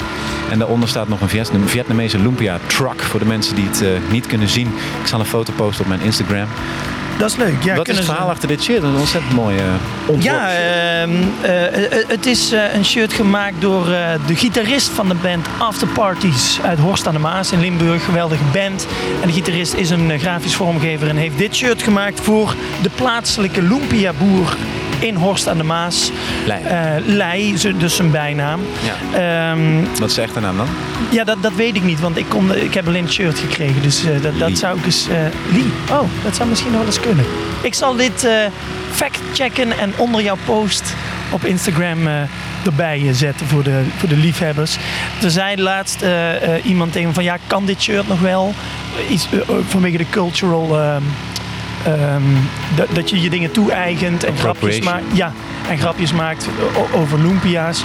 Speaker 3: En daaronder staat nog een Vietnam- Vietnamese Lumpia truck voor de mensen die het eh, niet kunnen zien. Ik zal een foto posten op mijn Instagram.
Speaker 2: Dat is leuk. Ja,
Speaker 3: Wat is het
Speaker 2: ze-
Speaker 3: verhaal achter dit shirt? Een ontzettend mooie uh,
Speaker 2: Ja, ehm, eh, eh, het is eh, een shirt gemaakt door eh, de gitarist van de band After Parties uit Horst aan de Maas in Limburg. Geweldige band. En de gitarist is een eh, grafisch vormgever en heeft dit shirt gemaakt voor de plaatselijke Lumpia-boer in Horst aan de Maas.
Speaker 3: Lei.
Speaker 2: Lei, zo- dus zijn bijnaam.
Speaker 3: Ja.
Speaker 2: Ehm,
Speaker 3: Wat is de echte naam dan?
Speaker 2: ja, dat, dat weet ik niet, want ik, kon, ik heb alleen het shirt gekregen. Dus eh, dat, dat zou ik eens... eh Lee. Oh, dat zou misschien nog wel eens kunnen. Ik zal dit eh fact-checken en onder jouw post op Instagram erbij zetten voor de, voor de liefhebbers. Er zei laatst iemand tegen van, ja, kan dit shirt nog wel? Iets, vanwege de cultural... ehm, dat, dat je je dingen toe-eigent en grapjes maakt. Ja, en grapjes maakt over Lumpia's.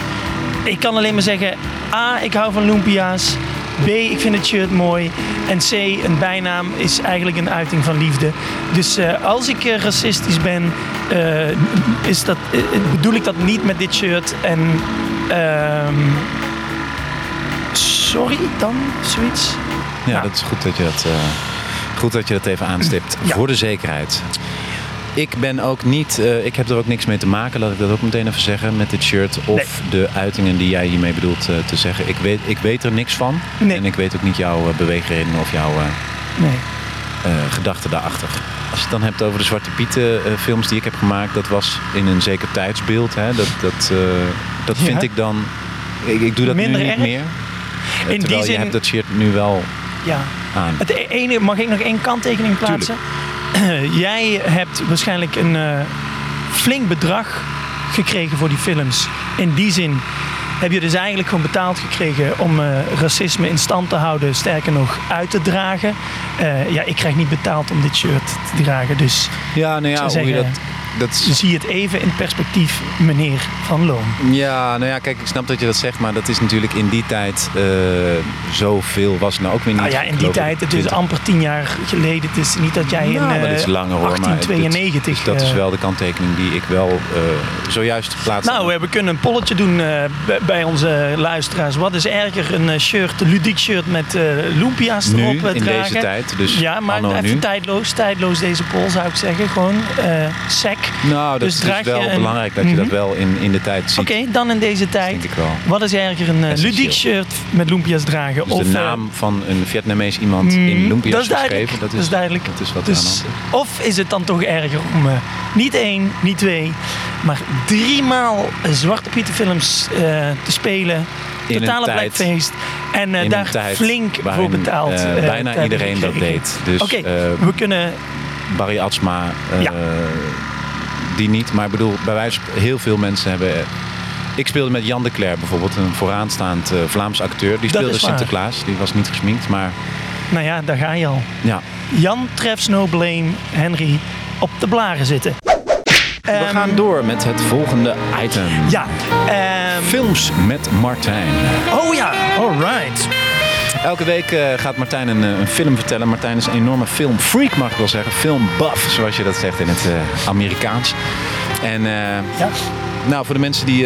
Speaker 2: Ik kan alleen maar zeggen, A, ik hou van Lumpia's. B, ik vind het shirt mooi. En C, een bijnaam is eigenlijk een uiting van liefde. Dus eh, als ik eh, racistisch ben, eh, is dat, bedoel ik dat niet met dit shirt. En ehm, sorry dan, zoiets.
Speaker 3: Ja,
Speaker 2: Nou.
Speaker 3: dat is goed dat je dat, goed dat, je dat even aanstipt.
Speaker 2: Ja.
Speaker 3: Voor de zekerheid. Ik ben ook niet, eh, ik heb er ook niks mee te maken, laat ik dat ook meteen even zeggen, met dit shirt. Of de uitingen die jij hiermee bedoelt eh, te zeggen. Ik weet, ik weet er niks van.
Speaker 2: Nee.
Speaker 3: En ik weet ook niet jouw eh, beweegredenen of jouw
Speaker 2: Nee.
Speaker 3: gedachten daarachter. Als je het dan hebt over de Zwarte Pieten films die ik heb gemaakt, dat was in een zeker tijdsbeeld. Hè? Dat, dat, dat
Speaker 2: Ja.
Speaker 3: vind ik dan, ik, ik doe dat
Speaker 2: Minder
Speaker 3: nu niet
Speaker 2: erg?
Speaker 3: meer.
Speaker 2: In
Speaker 3: terwijl
Speaker 2: die
Speaker 3: je
Speaker 2: zin-
Speaker 3: hebt dat shirt nu wel
Speaker 2: Ja.
Speaker 3: aan.
Speaker 2: Het e- ene, mag ik nog één kanttekening plaatsen? Jij hebt waarschijnlijk een eh, flink bedrag gekregen voor die films. In die zin heb je dus eigenlijk gewoon betaald gekregen om eh, racisme in stand te houden, sterker nog uit te dragen. Eh, ja, ik krijg niet betaald om dit shirt te dragen, dus
Speaker 3: Ja, nou ja, hoe je dat, dat
Speaker 2: zie het even in perspectief, meneer Van Loon.
Speaker 3: Ja, nou ja, kijk, ik snap dat je dat zegt, maar dat is natuurlijk in die tijd eh, zoveel was nou ook weer niet.
Speaker 2: Nou ja, in die tijd, het is
Speaker 3: 20.
Speaker 2: amper tien jaar geleden. Het is niet dat jij in
Speaker 3: Nou, maar dat is
Speaker 2: eh,
Speaker 3: langer hoor. maar het-
Speaker 2: 1892...
Speaker 3: dus dat is
Speaker 2: eh,
Speaker 3: wel de kanttekening die ik wel eh, zojuist plaatste.
Speaker 2: Nou, we kunnen een polletje doen bij- onze luisteraars. Wat is erger, een shirt, een ludiek shirt met Lumpia's
Speaker 3: nu,
Speaker 2: erop
Speaker 3: in
Speaker 2: dragen?
Speaker 3: deze tijd, dus
Speaker 2: ja, maar even
Speaker 3: nu.
Speaker 2: tijdloos, tijdloos deze poll zou ik zeggen. Gewoon eh
Speaker 3: Nou, dat
Speaker 2: Dus
Speaker 3: is dus wel
Speaker 2: een-
Speaker 3: belangrijk dat je dat
Speaker 2: Mhm.
Speaker 3: wel in, in de tijd ziet.
Speaker 2: Oké, dan in deze tijd. Wat is erger, een eh, ludiek shirt met Lumpia's dragen?
Speaker 3: Dus
Speaker 2: of,
Speaker 3: de
Speaker 2: eh,
Speaker 3: naam van een Vietnamees iemand
Speaker 2: mm,
Speaker 3: in Lumpia's
Speaker 2: dat is
Speaker 3: geschreven.
Speaker 2: Dat is, duidelijk.
Speaker 3: Dat is wat aan
Speaker 2: dus, of is het dan toch erger om eh, niet één, niet twee, maar driemaal Zwarte Pieten films eh, te spelen?
Speaker 3: In
Speaker 2: Totale blackfeest. En daar flink
Speaker 3: waarin,
Speaker 2: voor betaald.
Speaker 3: bijna iedereen dat deed. Dus
Speaker 2: Oké, we kunnen...
Speaker 3: Barry Atsma,
Speaker 2: Ja.
Speaker 3: Die niet. Maar ik bedoel, bij wijze heel veel mensen hebben... Ik speelde met Jan de Cler bijvoorbeeld, een vooraanstaand eh, Vlaams acteur. Die speelde. Sinterklaas, die was niet gesminkt. Maar
Speaker 2: Nou ja, daar ga je al.
Speaker 3: ja,
Speaker 2: Jan treft No Blame Henry op de blaren zitten.
Speaker 3: we
Speaker 2: Ehm,
Speaker 3: gaan door met het volgende item.
Speaker 2: Ja. ehm,
Speaker 3: Films met Martijn.
Speaker 2: oh ja, alright.
Speaker 3: Elke week eh, gaat Martijn een, eh, een film vertellen. Martijn is een enorme filmfreak, mag ik wel zeggen. Filmbuff, zoals je dat zegt in het eh, Amerikaans. En
Speaker 2: Ja.
Speaker 3: nou, voor de mensen die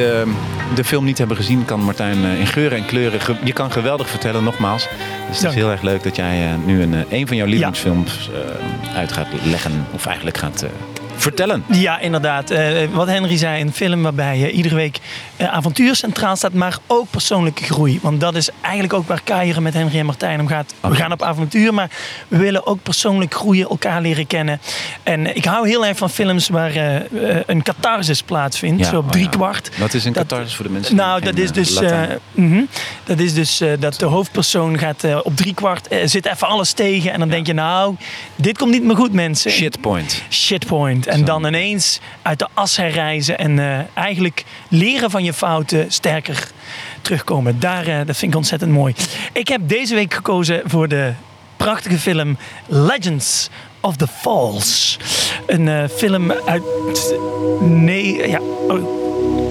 Speaker 3: de film niet hebben gezien, kan Martijn in geuren en kleuren. je kan geweldig vertellen, nogmaals. Dus het is heel erg leuk dat jij nu een, een van jouw lievelingsfilms uit gaat leggen. Of eigenlijk gaat vertellen.
Speaker 2: Ja, inderdaad. Eh, wat Henry zei, een film waarbij eh, iedere week eh, avontuur centraal staat, maar ook persoonlijke groei. Want dat is eigenlijk ook waar Keieren met Henry en Martijn om gaat. We gaan op avontuur, maar we willen ook persoonlijk groeien, elkaar leren kennen. En ik hou heel erg van films waar een catharsis plaatsvindt,
Speaker 3: Ja,
Speaker 2: zo op
Speaker 3: oh
Speaker 2: drie kwart.
Speaker 3: Wat is een
Speaker 2: Dat-
Speaker 3: catharsis voor de mensen?
Speaker 2: Nou, dat
Speaker 3: geen,
Speaker 2: is
Speaker 3: eh,
Speaker 2: dus, mhm. dat, is dus dat de hoofdpersoon gaat op drie kwart, zit even alles tegen. En dan denk je, nou, dit komt niet meer goed, mensen.
Speaker 3: Shitpoint.
Speaker 2: Shitpoint. Bent. En dan ineens uit de as herreizen en eh, eigenlijk leren van je fouten sterker terugkomen. Daar, eh, dat vind ik ontzettend mooi. Ik heb deze week gekozen voor de prachtige film Legends of the Falls. Een eh, film uit... Nee, ja... Oh,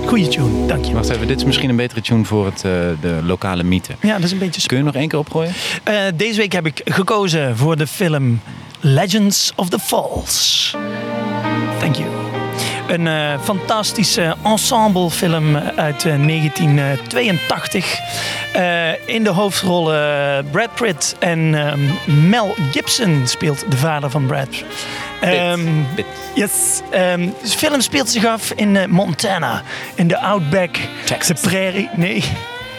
Speaker 2: goeie tune, dank je.
Speaker 3: Wacht even, dit is misschien een betere tune voor het, de lokale mythe.
Speaker 2: Ja, dat is een beetje...
Speaker 3: Kun je nog één keer opgooien?
Speaker 2: Deze week heb ik gekozen voor de film Legends of the Falls. Thank you. Een eh, fantastische ensemblefilm uit eh, 1982. Eh, in de hoofdrollen Brad Pitt en ehm, Mel Gibson speelt de vader van Brad.
Speaker 3: Pitt.
Speaker 2: Yes. ehm, de film speelt zich af in eh, Montana, in de Outback,
Speaker 3: Texas.
Speaker 2: de prairie. Nee.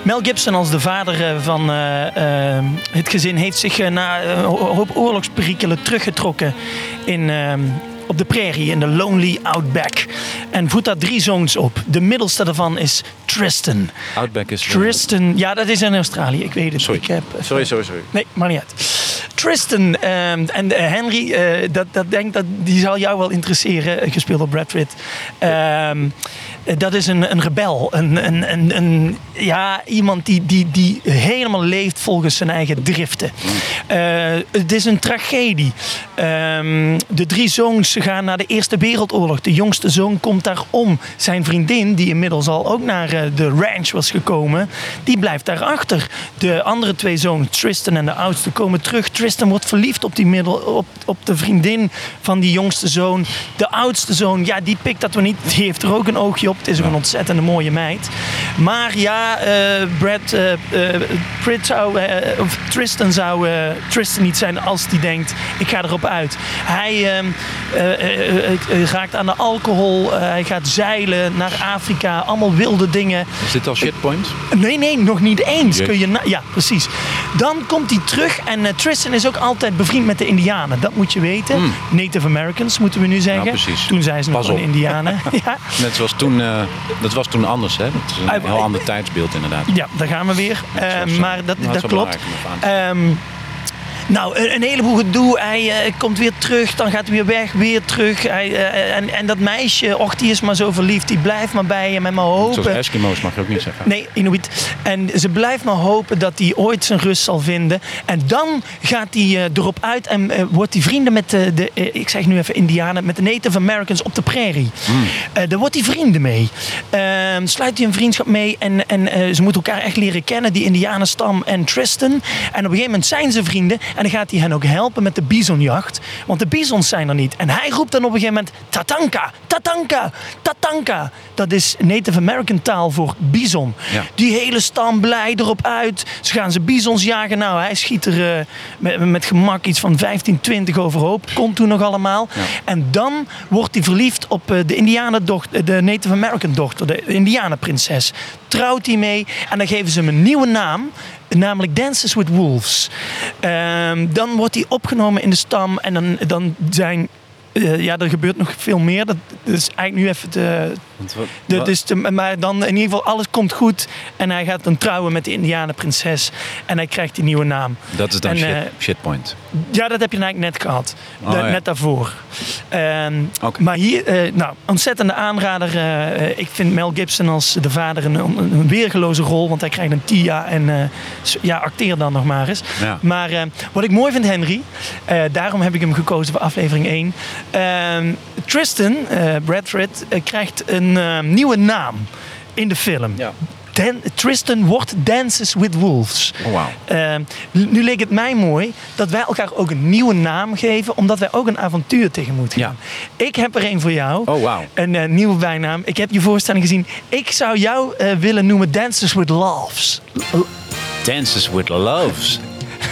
Speaker 2: Mel Gibson als de vader eh, van eh, eh, het gezin heeft zich eh, na eh, een hoop oorlogsperikelen teruggetrokken in, op de prairie, in de lonely Outback. En voedt daar drie zoons op. De middelste daarvan is Tristan.
Speaker 3: Outback is...
Speaker 2: Tristan, ja dat is in Australië, ik weet het.
Speaker 3: Sorry.
Speaker 2: Ik heb,
Speaker 3: Sorry, sorry, sorry.
Speaker 2: Nee, maar niet uit. Tristan ehm, en eh, Henry, eh, dat, dat denk dat die zal jou wel interesseren, eh, gespeeld door Brad Pitt. Ehm, eh, dat is een, een rebel, een, een, een, een, ja, iemand die, die, die helemaal leeft volgens zijn eigen driften. Eh, het is een tragedie. Ehm, de drie zoons gaan naar de Eerste Wereldoorlog. De jongste zoon komt daar om. Zijn vriendin, die inmiddels al ook naar eh, de ranch was gekomen, die blijft daar achter. De andere twee zoons, Tristan en de oudste, komen terug. Tristan wordt verliefd op, die middel, op, op de vriendin van die jongste zoon. De oudste zoon, ja, die pikt dat we niet. Die heeft er ook een oogje op. Het is ook een ontzettende mooie meid. Maar ja, eh, Brad eh, eh, Pitt zou, of Tristan zou Tristan niet zijn als die denkt, ik ga erop uit. Hij ehm, eh, eh, eh, eh, raakt aan de alcohol, hij gaat zeilen naar Afrika, allemaal wilde dingen.
Speaker 3: Is dit al shitpoint?
Speaker 2: Nee, nee, nog niet eens. Kun je ja, precies. Dan komt hij terug en Tristan is ook altijd bevriend met de Indianen. Dat moet je weten. Native Americans moeten we nu zeggen.
Speaker 3: Hmm. precies.
Speaker 2: Toen zijn ze nog
Speaker 3: Pas op.
Speaker 2: Indianen. ja.
Speaker 3: Net zoals toen... eh, dat was toen anders, hè? Dat is een
Speaker 2: Ah,
Speaker 3: heel ander tijdsbeeld inderdaad.
Speaker 2: ja, daar gaan we weer. Eh, maar dat,
Speaker 3: nou,
Speaker 2: dat klopt. Nou, een, een heleboel gedoe. Hij eh, komt weer terug, dan gaat hij weer weg, weer terug. Hij, eh, en, en dat meisje, och, die is maar zo verliefd. Die blijft maar bij hem en maar hopen.
Speaker 3: Zoals Eskimo's mag je ook niet zeggen.
Speaker 2: Nee, Inuit. En ze blijft maar hopen dat hij ooit zijn rust zal vinden. En dan gaat hij eh, erop uit en wordt hij vrienden met de, de ik zeg nu even Indianen, met de Native Americans op de prairie. Eh, daar wordt hij vrienden mee. Ehm, sluit hij een vriendschap mee en, en ze moeten elkaar echt leren kennen, die Indianenstam en Tristan. En op een gegeven moment zijn ze vrienden en dan gaat hij hen ook helpen met de bisonjacht. Want de bisons zijn er niet. En hij roept dan op een gegeven moment Tatanka, Tatanka, Tatanka. Dat is Native American taal voor bison.
Speaker 3: Ja.
Speaker 2: Die hele stam blij erop uit. Ze gaan ze bisons jagen. Nou, hij schiet er eh, met, met gemak iets van 15, 20 overhoop. Kon toen nog allemaal. En dan wordt hij verliefd op eh, de Indianendochter, de Native American dochter, de Indianenprinses. Trouwt hij mee en dan geven ze hem een nieuwe naam. Namelijk Dances with Wolves. Ehm, dan wordt hij opgenomen in de stam. En dan, dan zijn. eh, ja, er gebeurt nog veel meer. Dat, dat is eigenlijk nu even
Speaker 3: wat-
Speaker 2: de, dus de- maar dan in ieder geval, alles komt goed. En hij gaat dan trouwen met de Indianenprinses. En hij krijgt die nieuwe naam.
Speaker 3: dat is dan
Speaker 2: en,
Speaker 3: shit,
Speaker 2: eh,
Speaker 3: shitpoint.
Speaker 2: Ja, dat heb je eigenlijk net gehad.
Speaker 3: Oh, ja.
Speaker 2: Net daarvoor.
Speaker 3: Oké.
Speaker 2: Maar hier, eh, nou, ontzettende aanrader. Eh, ik vind Mel Gibson als de vader een, weergeloze rol. Want hij krijgt een TIA en ja, acteer dan nog maar eens.
Speaker 3: Ja.
Speaker 2: Maar wat ik mooi vind, Henry, daarom heb ik hem gekozen voor aflevering 1. Ehm, Tristan, Brad Pitt, eh, krijgt een eh, nieuwe naam in de film.
Speaker 3: Ja.
Speaker 2: Dan, Tristan wordt Dances with Wolves.
Speaker 3: Oh, wauw.
Speaker 2: Ehm, nu leek het mij mooi dat wij elkaar ook een nieuwe naam geven, omdat wij ook een avontuur tegemoet gaan.
Speaker 3: Ja.
Speaker 2: Ik heb er een voor jou.
Speaker 3: Oh, wauw.
Speaker 2: Een eh, nieuwe bijnaam. Ik heb je voorstelling gezien. Ik zou jou eh, willen noemen Dances with Loves.
Speaker 3: Dances with loves.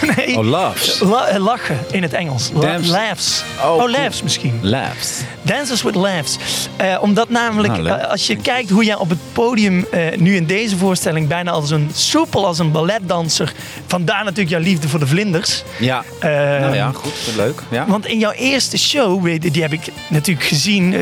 Speaker 2: nee.
Speaker 3: Oh, loves.
Speaker 2: La- eh, lachen in het Engels. La-
Speaker 3: Dance-
Speaker 2: laughs.
Speaker 3: Oh,
Speaker 2: Oh,
Speaker 3: cool.
Speaker 2: laughs misschien.
Speaker 3: Laughs.
Speaker 2: Dances with Laughs. Eh, omdat namelijk,
Speaker 3: Ah,
Speaker 2: eh, als je kijkt hoe jij op het podium nu in deze voorstelling bijna als een soepel als een balletdanser. Vandaar natuurlijk jouw liefde voor de vlinders.
Speaker 3: Ja. Nou ja, goed. Leuk. Ja.
Speaker 2: Want in jouw eerste show, je, die heb ik natuurlijk gezien.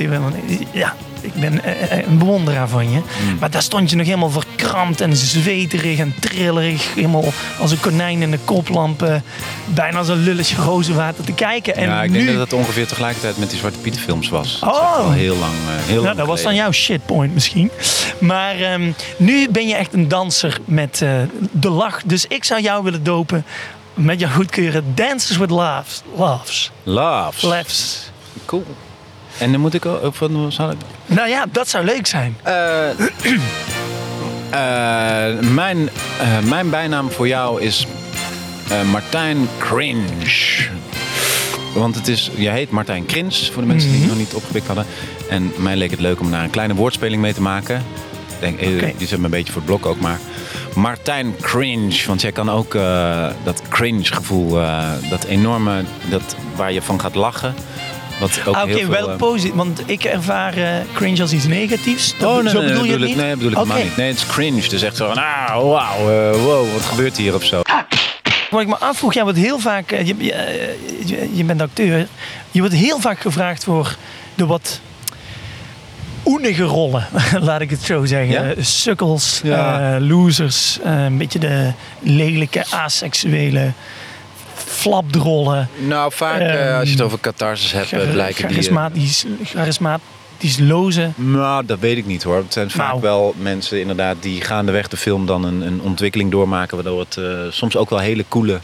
Speaker 2: Ja, ik ben eh, eh, een bewonderaar van je.
Speaker 3: Hmm.
Speaker 2: Maar daar stond je nog helemaal verkrampt en zweterig en trillerig. Helemaal als een konijn in de koplamp. eh, bijna als een lulletje rozenwater te kijken. En
Speaker 3: ja, ik
Speaker 2: nu,
Speaker 3: denk dat het ongeveer tegelijkertijd met die Zwarte Piet films was. Dat
Speaker 2: Oh.
Speaker 3: al heel lang. eh, heel
Speaker 2: nou,
Speaker 3: lang
Speaker 2: dat was dan jouw shitpoint misschien. Maar ehm, nu ben je echt een danser met de lach. Dus ik zou jou willen dopen met jouw goedkeuren. Dances with laughs. Laughs.
Speaker 3: Loves.
Speaker 2: Laughs.
Speaker 3: Cool. En dan moet ik ook van. Zal ik?
Speaker 2: Nou ja, dat zou leuk zijn.
Speaker 3: Eh, eh, mijn, eh, mijn bijnaam voor jou is eh, Martijn Cringe. Want het is, jij heet Martijn Krins, voor de mensen die het nog niet opgepikt hadden. En mij leek het leuk om daar een kleine woordspeling mee te maken. Ik Denk. Die zet me een beetje voor het blok ook, maar Martijn Cringe. Want jij kan ook eh, dat cringe gevoel, eh, dat enorme, dat, waar je van gaat lachen.
Speaker 2: Ah, Oké, wel
Speaker 3: eh,
Speaker 2: positief. Want ik ervaar eh, cringe als iets negatiefs. Dat-
Speaker 3: Oh, nee,
Speaker 2: zo
Speaker 3: nee,
Speaker 2: bedoel je
Speaker 3: bedoel
Speaker 2: het niet?
Speaker 3: Nee, bedoel ik helemaal niet. Nee, het is cringe. Dus echt zo van, ah, wauw, eh, wow, wat gebeurt hier of zo.
Speaker 2: Wat ik me afvroeg, jij wordt heel vaak, je, je, je, bent acteur, je wordt heel vaak gevraagd voor de wat oenige rollen, laat ik het zo zeggen.
Speaker 3: Ja?
Speaker 2: Sukkels,
Speaker 3: Ja.
Speaker 2: losers, een beetje de lelijke, asexuele flapdrollen.
Speaker 3: Nou, vaak eh,
Speaker 2: Ehm,
Speaker 3: als je het over catharsis hebt, eh, blijken die... eh,
Speaker 2: charismatisch, charismatisch loze.
Speaker 3: Nou, dat weet ik niet hoor. Het zijn vaak
Speaker 2: Nou.
Speaker 3: wel mensen inderdaad die gaandeweg de film dan een, een ontwikkeling doormaken. Waardoor het eh, soms ook wel hele coole,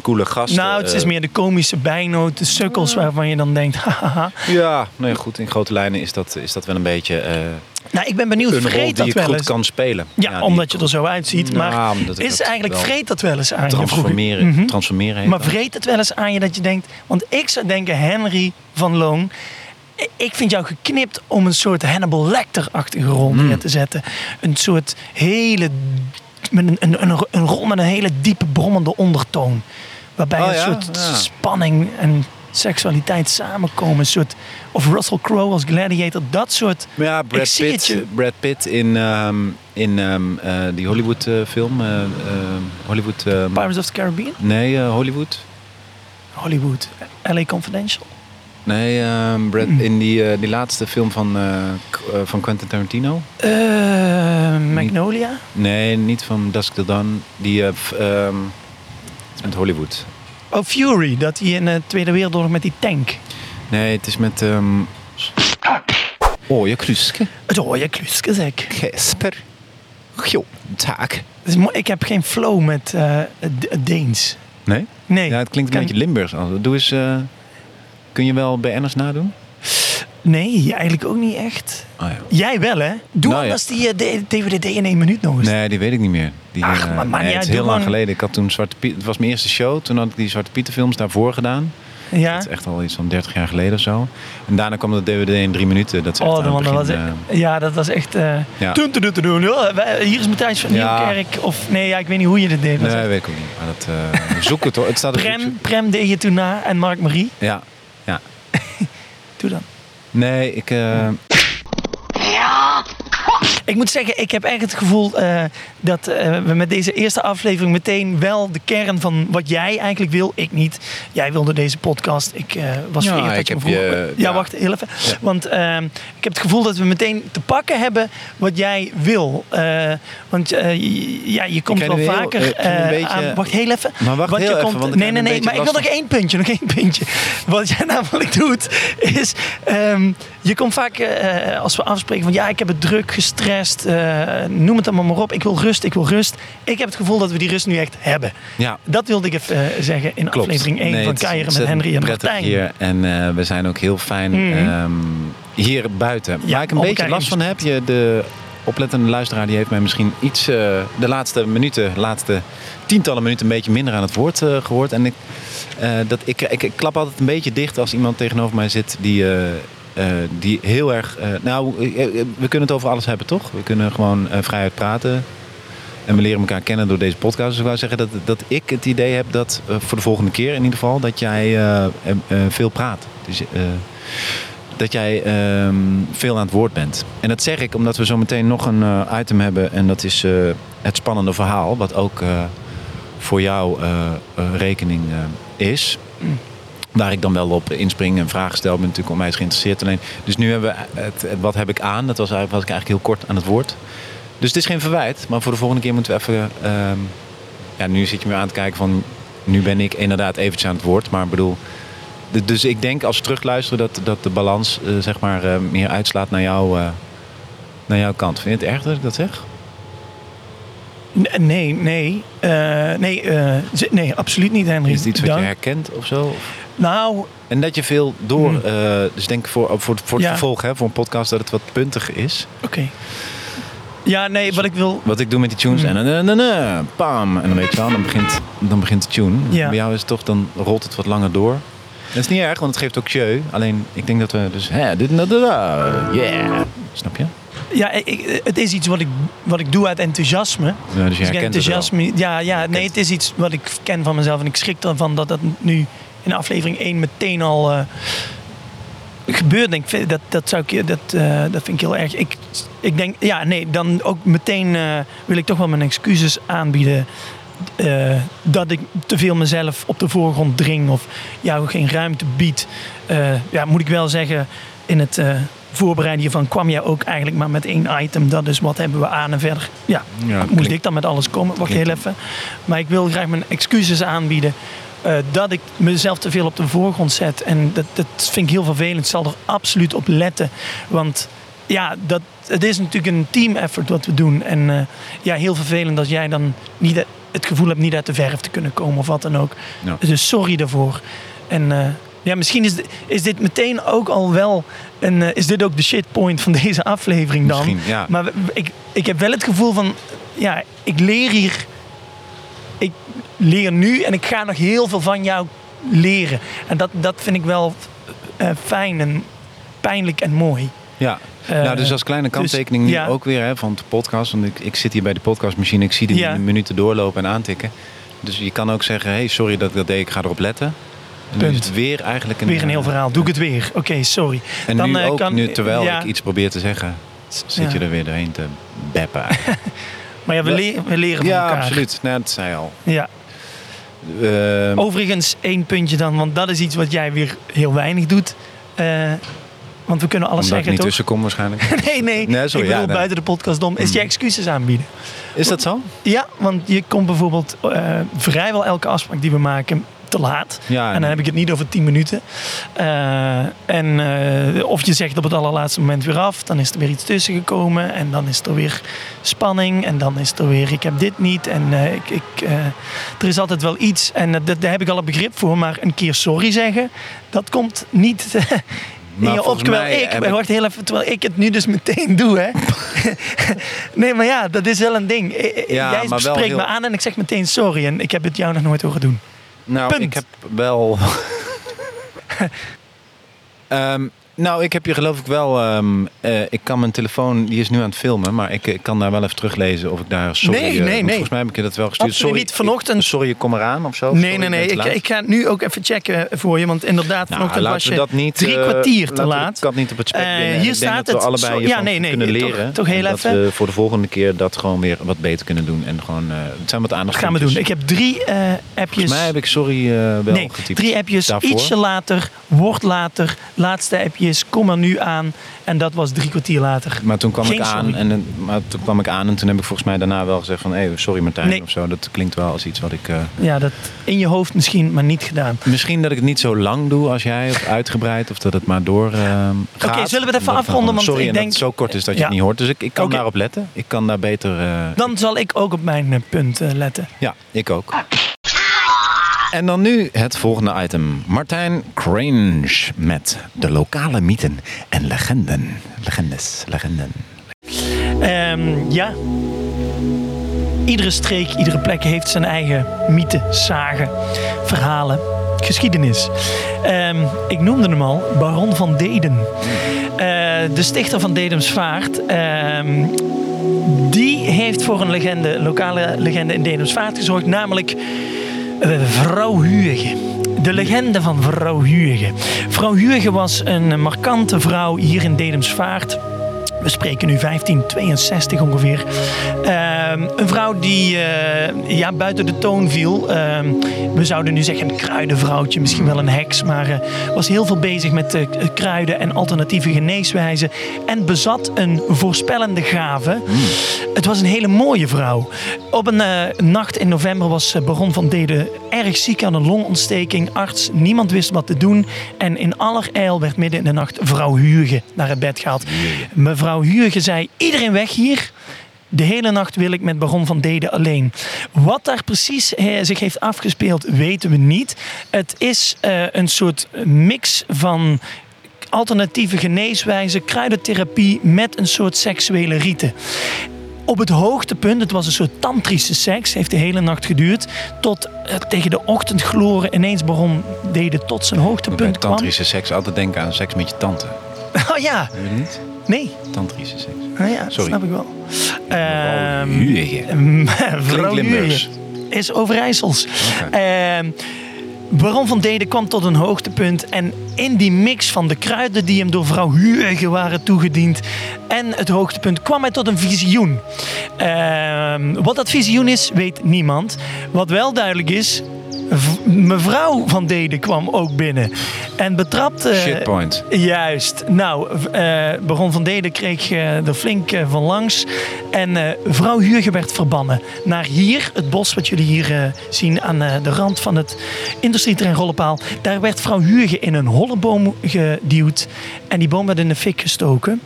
Speaker 3: coole gasten...
Speaker 2: nou, het is
Speaker 3: eh,
Speaker 2: meer de komische bijnoot, de sukkels waarvan je dan denkt, hahaha.
Speaker 3: Ja, nee, goed. In grote lijnen is dat, is dat wel een beetje eh,
Speaker 2: Nou, ik ben benieuwd,
Speaker 3: een
Speaker 2: vreet
Speaker 3: die
Speaker 2: dat wel
Speaker 3: goed
Speaker 2: eens?
Speaker 3: kan spelen.
Speaker 2: Ja, omdat je er zo uitziet.
Speaker 3: Nou,
Speaker 2: Maar is eigenlijk vreet dat wel eens aan je? ik.
Speaker 3: Transformeren,
Speaker 2: Mhm. Maar vreet het wel eens aan je dat je denkt... Want ik zou denken, Henry van Loon... Ik vind jou geknipt om een soort Hannibal Lecter-achtige rol
Speaker 3: Hmm.
Speaker 2: neer te zetten. Een soort hele... Met een, een, een, een rol met een hele diepe, brommende ondertoon. Waarbij
Speaker 3: Oh
Speaker 2: een
Speaker 3: ja?
Speaker 2: soort
Speaker 3: Ja.
Speaker 2: spanning en seksualiteit samenkomen. Een soort, of Russell Crowe als gladiator. Dat soort...
Speaker 3: Maar ja, Brad Pitt. Brad Pitt in, ehm, in ehm, eh, die Hollywood eh, film. eh, ehm, Hollywood.
Speaker 2: Pirates of the Caribbean?
Speaker 3: nee, Hollywood.
Speaker 2: Hollywood. LA Confidential?
Speaker 3: Nee, ehm, Brad, in die, eh, die laatste film van, eh, eh, van Quentin Tarantino.
Speaker 2: Eh, Magnolia?
Speaker 3: Nee, niet van Dusk Till Dawn. Die f- ehm, met Hollywood.
Speaker 2: Oh, Fury, dat hij in de Tweede Wereldoorlog met die tank.
Speaker 3: Nee, het is met... ehm oh, je kruiske.
Speaker 2: Het hoor je kluske zeg.
Speaker 3: Kesper. Jo, taak.
Speaker 2: Dus ik heb geen flow met eh, Deens.
Speaker 3: Nee?
Speaker 2: Nee.
Speaker 3: Ja, het klinkt een
Speaker 2: Kan-
Speaker 3: beetje Limburgs. Doe eens... eh, kun je wel BN'ers nadoen?
Speaker 2: Nee, eigenlijk ook niet echt.
Speaker 3: Oh ja.
Speaker 2: Jij wel, hè? Doe
Speaker 3: Nou ja.
Speaker 2: anders die eh, D- DVDD in één minuut nog eens.
Speaker 3: Nee, die weet ik niet meer. Die,
Speaker 2: Ach,
Speaker 3: eh,
Speaker 2: maar
Speaker 3: nee, het is heel lang geleden. Ik had toen Zwarte Piet. Het was mijn eerste show. Toen had ik die Zwarte Pieter films daarvoor gedaan.
Speaker 2: Ja?
Speaker 3: Dat is echt al iets van 30 jaar geleden of zo. En daarna kwam de DVD in drie minuten. Dat is echt
Speaker 2: Oh, man, dat was
Speaker 3: eh,
Speaker 2: ja, dat was echt... eh
Speaker 3: Ja.
Speaker 2: Toen te doen, te doen. Hier is Matthijs van
Speaker 3: Ja.
Speaker 2: Nieuwkerk. Of nee, ja, ik weet niet hoe je dit deed.
Speaker 3: Nee, weet ik ook niet. Maar dat, eh, zoek het hoor. Het staat
Speaker 2: Prem. Prem deed je toen na en Mark Marie.
Speaker 3: Ja, ja.
Speaker 2: Doe dan.
Speaker 3: Nee, ik... eh,
Speaker 2: Ik moet zeggen, ik heb echt het gevoel eh, dat eh, we met deze eerste aflevering meteen wel de kern van wat jij eigenlijk wil. Ik niet. Jij wilde deze podcast. Ik eh, was
Speaker 3: Ja,
Speaker 2: vereerd dat
Speaker 3: ik
Speaker 2: je me
Speaker 3: heb
Speaker 2: vroeg.
Speaker 3: je-
Speaker 2: ja,
Speaker 3: ja.
Speaker 2: wacht heel even. Want ehm, ik heb het gevoel dat we meteen te pakken hebben wat jij wil. Want ja, je komt wel
Speaker 3: heel-
Speaker 2: vaker
Speaker 3: beetje-
Speaker 2: aan. Wacht heel even.
Speaker 3: Maar wacht heel
Speaker 2: je
Speaker 3: even,
Speaker 2: komt,
Speaker 3: want
Speaker 2: nee, nee, nee. Maar ik wil nog één puntje. Nog één puntje. Wat jij namelijk doet, is. ehm, je komt vaak als we afspreken van ja, ik heb het druk, gestrest. Eh, noem het allemaal maar op. Ik wil rust, ik wil rust. Ik heb het gevoel dat we die rust nu echt hebben.
Speaker 3: ja,
Speaker 2: Dat wilde ik even eh, zeggen in
Speaker 3: klopt.
Speaker 2: aflevering 1
Speaker 3: Nee,
Speaker 2: van Keieren met Henry en Martijn.
Speaker 3: Hier. En eh, we zijn ook heel fijn
Speaker 2: Mhm.
Speaker 3: ehm, hier buiten.
Speaker 2: Ja,
Speaker 3: Waar ik een beetje last van heb, je, de oplettende luisteraar die heeft mij misschien iets de laatste minuten, laatste tientallen minuten een beetje minder aan het woord eh, gehoord. En ik, dat, ik, ik, ik klap altijd een beetje dicht als iemand tegenover mij zit die, die heel erg. eh, nou, eh, eh, we kunnen het over alles hebben, toch? We kunnen gewoon eh, vrijheid praten. En we leren elkaar kennen door deze podcast. Dus ik wou zeggen dat, dat ik het idee heb dat, eh, voor de volgende keer in ieder geval, dat jij eh, eh, eh, veel praat. Dus, eh, dat jij ehm, veel aan het woord bent. En dat zeg ik omdat we zo meteen nog een eh, item hebben. En dat is eh, het spannende verhaal. Wat ook eh, voor jou eh, eh, rekening eh, is. Waar ik dan wel op inspring en vragen stel. Ik ben natuurlijk onwijs geïnteresseerd. Alleen, dus nu hebben we het, het wat heb ik aan. Dat was, eigenlijk- was ik eigenlijk heel kort aan het woord. Dus het is geen verwijt. Maar voor de volgende keer moeten we even... ehm, ja, nu zit je me aan te kijken van... Nu ben ik inderdaad eventjes aan het woord. Maar ik bedoel... Dus ik denk als we terugluisteren dat, dat de balans eh, zeg maar, eh, meer uitslaat naar, jou, eh, naar jouw kant. Vind je het erg dat ik dat zeg?
Speaker 2: Nee, nee. nee, nee, absoluut niet, Henry.
Speaker 3: Is het iets wat je herkent of zo?
Speaker 2: Nou,
Speaker 3: En dat je veel door...
Speaker 2: Hmm.
Speaker 3: eh, dus denk voor, voor, voor het
Speaker 2: Ja.
Speaker 3: vervolg, hè, voor een podcast, dat het wat puntiger is.
Speaker 2: oké. Ja, nee, wat ik wil...
Speaker 3: Wat ik doe met die tunes.
Speaker 2: Hmm.
Speaker 3: En dan, dan, dan, pam. En dan weet je wel, dan begint, dan begint de tune.
Speaker 2: Ja.
Speaker 3: Bij jou is het toch, dan rolt het wat langer door. Dat is niet erg, want het geeft ook jeu. Alleen, ik denk dat we dus... Hè, dit en dat. Yeah. Snap je?
Speaker 2: Ja, ik, het is iets wat ik, wat ik doe uit enthousiasme.
Speaker 3: Ja, dus je
Speaker 2: Dus
Speaker 3: het
Speaker 2: enthousiasme. Ja, ja, nee, het is iets wat ik ken van mezelf. En ik schrik ervan dat dat nu in aflevering 1 meteen al eh, gebeurt. Denk, ik. dat, dat, zou ik, dat, eh, dat vind ik heel erg. Ik, ik denk, ja, nee, dan ook meteen eh, wil ik toch wel mijn excuses aanbieden. dat ik te veel mezelf op de voorgrond dring of jou geen ruimte bied. Ja, moet ik wel zeggen, in het voorbereiden hiervan kwam jij ook eigenlijk maar met één item. Dat is wat hebben we aan en verder. Ja,
Speaker 3: Ja,
Speaker 2: moest
Speaker 3: klinkt-
Speaker 2: ik dan met alles komen? Wacht heel even. Maar ik wil graag mijn excuses aanbieden. Eh, dat ik mezelf te veel op de voorgrond zet. En dat, dat vind ik heel vervelend. Ik zal er absoluut op letten. Want ja, dat, het is natuurlijk een team effort wat we doen. En eh, ja, heel vervelend als jij dan niet het gevoel hebt niet uit de verf te kunnen komen of wat dan ook.
Speaker 3: Ja.
Speaker 2: Dus sorry daarvoor. En eh, ja, misschien is, is dit meteen ook al wel een, eh, is dit ook de shitpoint van deze aflevering dan.
Speaker 3: Misschien, ja.
Speaker 2: Maar ik, ik heb wel het gevoel van, ja, ik leer hier, ik leer nu en ik ga nog heel veel van jou leren. En dat, dat vind ik wel eh, fijn en pijnlijk en mooi.
Speaker 3: Ja.
Speaker 2: Eh,
Speaker 3: nou, dus als kleine kanttekening nu
Speaker 2: ja.
Speaker 3: ook weer hè, van de podcast. Want ik, ik zit hier bij de podcastmachine. Ik zie die
Speaker 2: Ja.
Speaker 3: minuten doorlopen en aantikken. Dus je kan ook zeggen, hey, sorry dat ik dat deed. Ik ga erop letten. En is
Speaker 2: Punt.
Speaker 3: het weer eigenlijk een...
Speaker 2: Weer een heel
Speaker 3: eh,
Speaker 2: verhaal. Doe ik het weer. Oké, sorry.
Speaker 3: En
Speaker 2: Dan,
Speaker 3: nu ook,
Speaker 2: kan-
Speaker 3: nu, terwijl
Speaker 2: ja.
Speaker 3: ik iets probeer te zeggen, zit je er weer doorheen te beppen.
Speaker 2: Maar ja, we,
Speaker 3: We-
Speaker 2: le- we leren van
Speaker 3: ja,
Speaker 2: elkaar.
Speaker 3: absoluut. Nou, dat zei je al.
Speaker 2: Ja.
Speaker 3: Ehm,
Speaker 2: Overigens, één puntje dan, want dat is iets wat jij weer heel weinig doet. Eh, want we kunnen alles
Speaker 3: omdat ik
Speaker 2: zeggen,
Speaker 3: niet tussenkom waarschijnlijk.
Speaker 2: Nee, nee.
Speaker 3: Nee, sorry,
Speaker 2: ik bedoel,
Speaker 3: ja, nee.
Speaker 2: buiten de podcast om, is je excuses aanbieden.
Speaker 3: Is dat zo?
Speaker 2: Ja, want je komt bijvoorbeeld eh, vrijwel elke afspraak die we maken te laat.
Speaker 3: Ja,
Speaker 2: en dan heb ik het niet over 10 minuten. Eh, en eh, of je zegt op het allerlaatste moment weer af, dan is er weer iets tussen gekomen. En dan is er weer spanning. En dan is er weer, ik heb dit niet. En eh, ik, ik, er is altijd wel iets. En dat, daar heb ik al een begrip voor. Maar een keer sorry zeggen, dat komt niet
Speaker 3: Maar
Speaker 2: op.
Speaker 3: volgens
Speaker 2: Terwijl ik, wacht heel even, terwijl ik het nu dus meteen doe. Hè. nee, maar ja, dat is wel een ding.
Speaker 3: Ja,
Speaker 2: Jij spreekt
Speaker 3: heel-
Speaker 2: me aan en ik zeg meteen sorry. En ik heb het jou nog nooit horen doen.
Speaker 3: Nou,
Speaker 2: Punt.
Speaker 3: ik heb wel. Ehm, nou, ik heb je geloof ik wel. ehm, eh, ik kan mijn telefoon, die is nu aan het filmen, maar ik, ik kan daar wel even teruglezen of ik daar. Sorry,
Speaker 2: Nee,
Speaker 3: eh,
Speaker 2: nee, nee.
Speaker 3: Volgens mij heb ik je dat wel gestuurd.
Speaker 2: Absoluut
Speaker 3: sorry,
Speaker 2: niet. Vanochtend-
Speaker 3: ik- sorry, ik kom eraan of zo.
Speaker 2: Nee,
Speaker 3: Sorry,
Speaker 2: nee, nee. Ik, ik ga nu ook even checken voor je. Want inderdaad,
Speaker 3: Nou,
Speaker 2: vanochtend was je
Speaker 3: dat niet,
Speaker 2: drie
Speaker 3: eh,
Speaker 2: kwartier te laat.
Speaker 3: de kat niet op het spek
Speaker 2: hier
Speaker 3: ik
Speaker 2: staat
Speaker 3: dat we
Speaker 2: het.
Speaker 3: allebei
Speaker 2: Zo-
Speaker 3: hiervan
Speaker 2: ja, nee, nee,
Speaker 3: kunnen leren.
Speaker 2: toch heel
Speaker 3: en
Speaker 2: even.
Speaker 3: Dat we voor de volgende keer dat gewoon weer wat beter kunnen doen. En gewoon, het zijn wat
Speaker 2: Dat gaan we doen. Ik heb drie appjes.
Speaker 3: Volgens mij heb ik sorry wel
Speaker 2: nee,
Speaker 3: getypt.
Speaker 2: drie appjes. Ietsje later, wordt later. Laatste appjes, kom er nu aan. En dat was drie kwartier later.
Speaker 3: Maar toen kwam
Speaker 2: Geen
Speaker 3: ik aan
Speaker 2: sorry.
Speaker 3: en maar toen kwam ik aan en toen heb ik volgens mij daarna wel gezegd van hey, sorry Martijn
Speaker 2: Nee.
Speaker 3: of zo. Dat klinkt wel als iets wat ik. eh,
Speaker 2: Ja, dat in je hoofd misschien, maar niet gedaan.
Speaker 3: misschien dat ik het niet zo lang doe als jij of uitgebreid of dat het maar door gaat.
Speaker 2: Oké, zullen we het even afronden, want
Speaker 3: sorry
Speaker 2: ik
Speaker 3: en
Speaker 2: denk-
Speaker 3: dat het zo kort is dat je
Speaker 2: Ja.
Speaker 3: het niet hoort. Dus ik, ik kan daarop letten. Ik kan daar beter. eh,
Speaker 2: Dan zal ik ook op mijn punt letten.
Speaker 3: Ja, ik ook. En dan nu het volgende item. Martijn Crange met de lokale mythen en legenden. Legendes, legenden.
Speaker 2: Ehm, ja. Iedere streek, iedere plek heeft zijn eigen mythe, zagen, verhalen, geschiedenis. Ehm, ik noemde hem al, Baron van Deden. Eh, de stichter van Dedemsvaart. ehm, die heeft voor een legende, lokale legende in Dedemsvaart gezorgd, namelijk Vrouw Huge. De legende van Vrouw Huge. Vrouw Huge was een markante vrouw hier in Dedemsvaart. We spreken nu 1562 ongeveer. Ehm, een vrouw die eh, ja, buiten de toon viel. Ehm, we zouden nu zeggen een kruidenvrouwtje, misschien wel een heks. Maar eh, was heel veel bezig met eh, kruiden en alternatieve geneeswijzen. En bezat een voorspellende gave. Het was een hele mooie vrouw. Op een nacht in november was Baron van Deden erg ziek aan een longontsteking. Arts, niemand wist wat te doen. En in allerijl werd midden in de nacht vrouw Huurge naar het bed gehaald. Mevrouw Huurge zei, iedereen weg hier. De hele nacht wil ik met Baron van Deden alleen. Wat daar precies eh, zich heeft afgespeeld, weten we niet. Het is eh, een soort mix van alternatieve geneeswijzen, kruidentherapie met een soort seksuele riten. Op het hoogtepunt, het was een soort tantrische seks, heeft de hele nacht geduurd. Tot eh, tegen de ochtendgloren ineens Baron Deden tot zijn
Speaker 3: Bij
Speaker 2: hoogtepunt kwam.
Speaker 3: tantrische seks altijd denken aan seks met je tante.
Speaker 2: Oh ja,
Speaker 3: Heb je niet?
Speaker 2: Nee.
Speaker 3: Tantrische seks.
Speaker 2: Nou ja,
Speaker 3: Sorry.
Speaker 2: snap ik wel. Ehm,
Speaker 3: Huurge.
Speaker 2: Vrouw
Speaker 3: Limburgs.
Speaker 2: Huurge is Overijssels.
Speaker 3: Oké.
Speaker 2: Ehm, Baron van Deden kwam tot een hoogtepunt. En in die mix van de kruiden die hem door vrouw Huurge waren toegediend. En het hoogtepunt kwam hij tot een visioen. Ehm, wat dat visioen is, weet niemand. Wat wel duidelijk is. Mevrouw van Deden kwam ook binnen. En betrapte.
Speaker 3: Shitpoint.
Speaker 2: Juist. Nou, eh, Baron van Deden kreeg eh, er flink eh, van langs. En eh, vrouw Huurge werd verbannen naar hier, het bos wat jullie hier eh, zien aan eh, de rand van het industrieterrein Rollepaal. Daar werd vrouw Huurge in een holle boom geduwd. En die boom werd in de fik gestoken.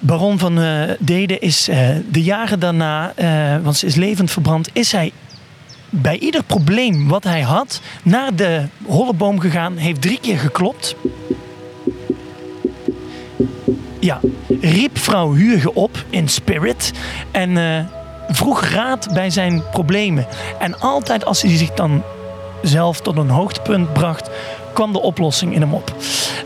Speaker 2: Baron van eh, Deden is eh, de jaren daarna, eh, want ze is levend verbrand, is hij bij ieder probleem wat hij had naar de holleboom gegaan, heeft drie keer geklopt. Ja, riep vrouw Huurge op in spirit en eh, vroeg raad bij zijn problemen. En altijd als hij zich dan zelf tot een hoogtepunt bracht, kwam de oplossing in hem op.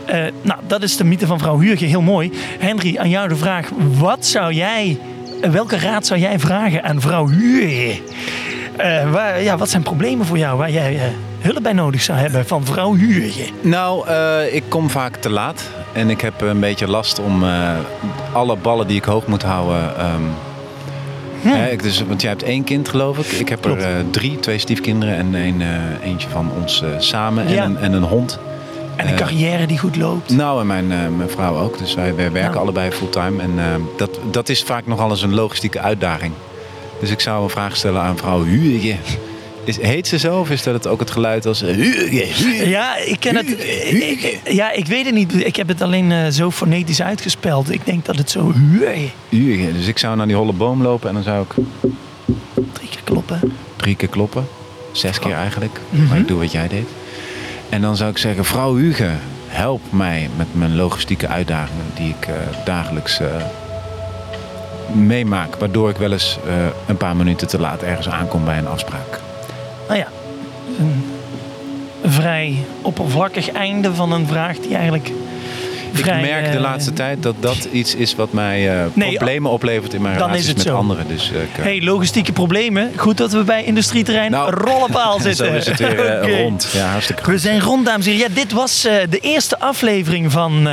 Speaker 2: Eh, nou, dat is de mythe van vrouw Huurge, heel mooi. Henry, aan jou de vraag, wat zou jij, welke raad zou jij vragen aan vrouw Huurge? Eh, waar, ja, wat zijn problemen voor jou waar jij eh, hulp bij nodig zou hebben van vrouw Huurge?
Speaker 3: Nou, eh, ik kom vaak te laat. En ik heb een beetje last om alle ballen die ik hoog moet houden. ehm, hè, ik dus, want jij hebt één kind, geloof ik. Ik heb
Speaker 2: Klopt.
Speaker 3: er drie, twee stiefkinderen en een, eentje van ons samen. En, een, en een hond.
Speaker 2: En een carrière die goed loopt.
Speaker 3: Nou, en mijn, eh, mijn vrouw ook. Dus wij, wij werken
Speaker 2: Ja.
Speaker 3: allebei fulltime. En dat, dat is vaak nogal eens een logistieke uitdaging. Dus ik zou een vraag stellen aan vrouw Huurge. Is, heet ze zo of is dat het ook het geluid als... eh?
Speaker 2: Ja, ik ken het. Ik- ja, ik weet het niet. Ik heb het alleen eh, zo fonetisch uitgespeld. Ik denk dat het zo. Huurge.
Speaker 3: Dus ik zou naar die holle boom lopen en dan zou ik
Speaker 2: Drie keer kloppen.
Speaker 3: drie keer kloppen. Zes keer eigenlijk.
Speaker 2: Mhm.
Speaker 3: Maar ik doe wat jij deed. En dan zou ik zeggen, vrouw Huge, help mij met mijn logistieke uitdagingen die ik eh, dagelijks meemaak. Waardoor ik wel eens eh, een paar minuten te laat ergens aankom bij een afspraak.
Speaker 2: Nou ja, een vrij oppervlakkig einde van een vraag die eigenlijk. Vrij,
Speaker 3: ik merk de
Speaker 2: eh,
Speaker 3: laatste tijd dat dat iets is wat mij eh,
Speaker 2: Nee,
Speaker 3: problemen oplevert in mijn relaties met
Speaker 2: zo.
Speaker 3: anderen. Dus,
Speaker 2: Hey, logistieke problemen. Goed dat we bij industrieterrein
Speaker 3: Nou,
Speaker 2: Rollenpaal
Speaker 3: zo
Speaker 2: zitten.
Speaker 3: is het weer rond. Ja, hartstikke
Speaker 2: We
Speaker 3: goed.
Speaker 2: zijn rond, dames en heren. Ja, dit was de eerste aflevering van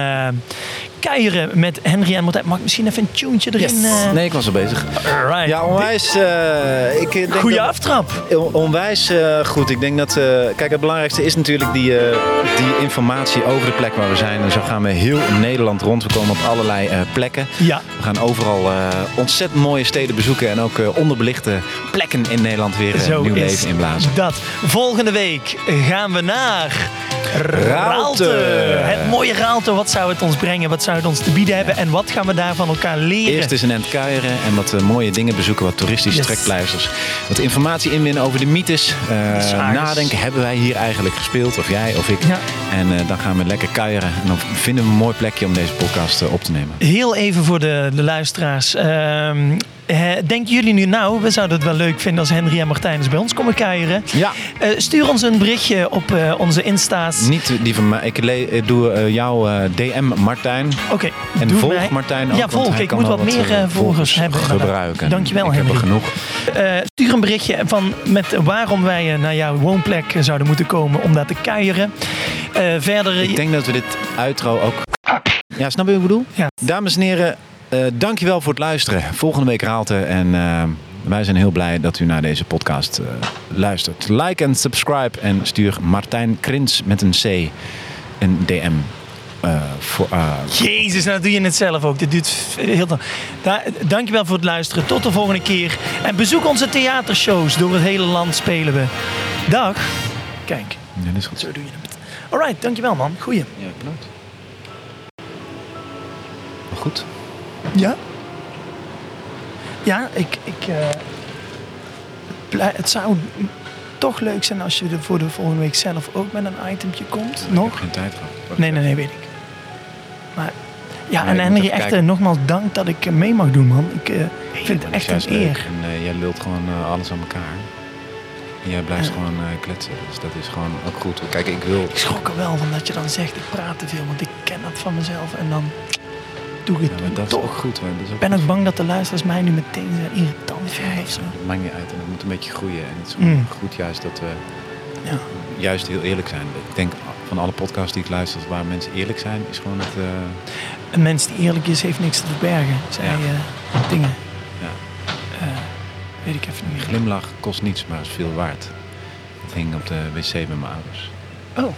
Speaker 2: Kuieren met Henry en Martijn. Mag ik misschien even een tuentje erin? eh?
Speaker 3: Nee, ik was al bezig.
Speaker 2: Alright.
Speaker 3: Ja, onwijs. eh, ik denk
Speaker 2: Goeie
Speaker 3: dat-
Speaker 2: aftrap.
Speaker 3: On- Onwijs eh, goed. Ik denk dat. eh, kijk, het belangrijkste is natuurlijk die, eh, die informatie over de plek waar we zijn. En zo gaan we heel Nederland rond. We komen op allerlei eh, plekken.
Speaker 2: Ja.
Speaker 3: We gaan overal eh, ontzettend mooie steden bezoeken. En ook eh, onderbelichte plekken in Nederland weer eh, nieuw leven inblazen.
Speaker 2: dat. Volgende week gaan we naar Raalte. Het mooie Raalte. Wat zou het ons brengen? Wat zou het ons te bieden hebben? En wat gaan we daar van elkaar leren?
Speaker 3: Eerst eens een end kuieren en wat mooie dingen bezoeken, wat toeristische
Speaker 2: Yes.
Speaker 3: trekpleisters. Wat informatie inwinnen over de mythes. Eh, nadenken, hebben wij hier eigenlijk gespeeld? Of jij of ik?
Speaker 2: Ja.
Speaker 3: En eh, dan gaan we lekker kuieren. En dan vinden we een mooi plekje om deze podcast eh, op te nemen.
Speaker 2: Heel even voor de, de luisteraars. Eh, denken jullie nu nou, we zouden het wel leuk vinden als Henry en Martijn eens bij ons komen kuieren?
Speaker 3: Ja.
Speaker 2: Eh, stuur ons een berichtje op eh, onze Insta's.
Speaker 3: Niet die van mij. Ik le- doe jouw DM Martijn.
Speaker 2: Oké,
Speaker 3: En
Speaker 2: doe
Speaker 3: volg
Speaker 2: mij.
Speaker 3: Martijn ook.
Speaker 2: Ja, volg. Ik moet wat meer
Speaker 3: eh,
Speaker 2: volgers hebben.
Speaker 3: gebruiken.
Speaker 2: Dankjewel,
Speaker 3: Ik heb
Speaker 2: Henry.
Speaker 3: er genoeg.
Speaker 2: Stuur een berichtje van met waarom wij naar jouw woonplek zouden moeten komen om daar te kuieren. Verder,
Speaker 3: Ik denk dat we dit outro ook Ja, snap je wat ik bedoel?
Speaker 2: Ja.
Speaker 3: Dames en heren, eh dankjewel voor het luisteren. Volgende week Raalte. En eh, wij zijn heel blij dat u naar deze podcast eh, luistert. Like en subscribe. En stuur Martijn Krins met een C een DM. voor,
Speaker 2: Jezus, nou doe je het zelf ook. Dit duurt heel lang. Da dankjewel voor het luisteren. Tot de volgende keer. En bezoek onze theatershows. Door het hele land spelen we. Dag. Kijk,
Speaker 3: ja, dat is goed.
Speaker 2: zo doe je het. Alright, dankjewel man. Goeie.
Speaker 3: Ja, bedankt. Goed.
Speaker 2: Ja? Ja, ik... ik eh, het zou toch leuk zijn als je er voor de volgende week zelf ook met een itemtje komt.
Speaker 3: Ik heb
Speaker 2: Nog?
Speaker 3: geen tijd gehad.
Speaker 2: Nee, nee, nee, weet ik. Maar... Ja,
Speaker 3: Nee,
Speaker 2: en Henry, echt eh, nogmaals dank dat ik eh, mee mag doen, man. Ik eh, vind het echt een eer.
Speaker 3: En jij lult gewoon alles aan elkaar. En jij blijft gewoon kletsen. Dus dat is gewoon ook goed. Kijk, ik wil...
Speaker 2: Ik schrok er wel van dat je dan zegt, ik praat te veel. Want ik ken dat van mezelf. En dan doe
Speaker 3: Ja,
Speaker 2: het
Speaker 3: dat
Speaker 2: toch.
Speaker 3: goed. Dat is ook
Speaker 2: Ik ben
Speaker 3: goed.
Speaker 2: ook bang dat de luisteraars mij nu meteen irritant vinden of zo.
Speaker 3: Het maakt niet uit. En het moet een beetje groeien. En het is
Speaker 2: Mm.
Speaker 3: goed juist dat we
Speaker 2: Ja.
Speaker 3: juist heel eerlijk zijn. Ik denk van alle podcasts die ik luister waar mensen eerlijk zijn, is gewoon het... eh,
Speaker 2: Een mens die eerlijk is, heeft niks te verbergen. Zei
Speaker 3: Ja.
Speaker 2: eh, dingen.
Speaker 3: Ja.
Speaker 2: Eh, weet ik even niet meer.
Speaker 3: glimlach kost niets, maar is veel waard. Het hing op de wc bij mijn ouders.
Speaker 2: Oh,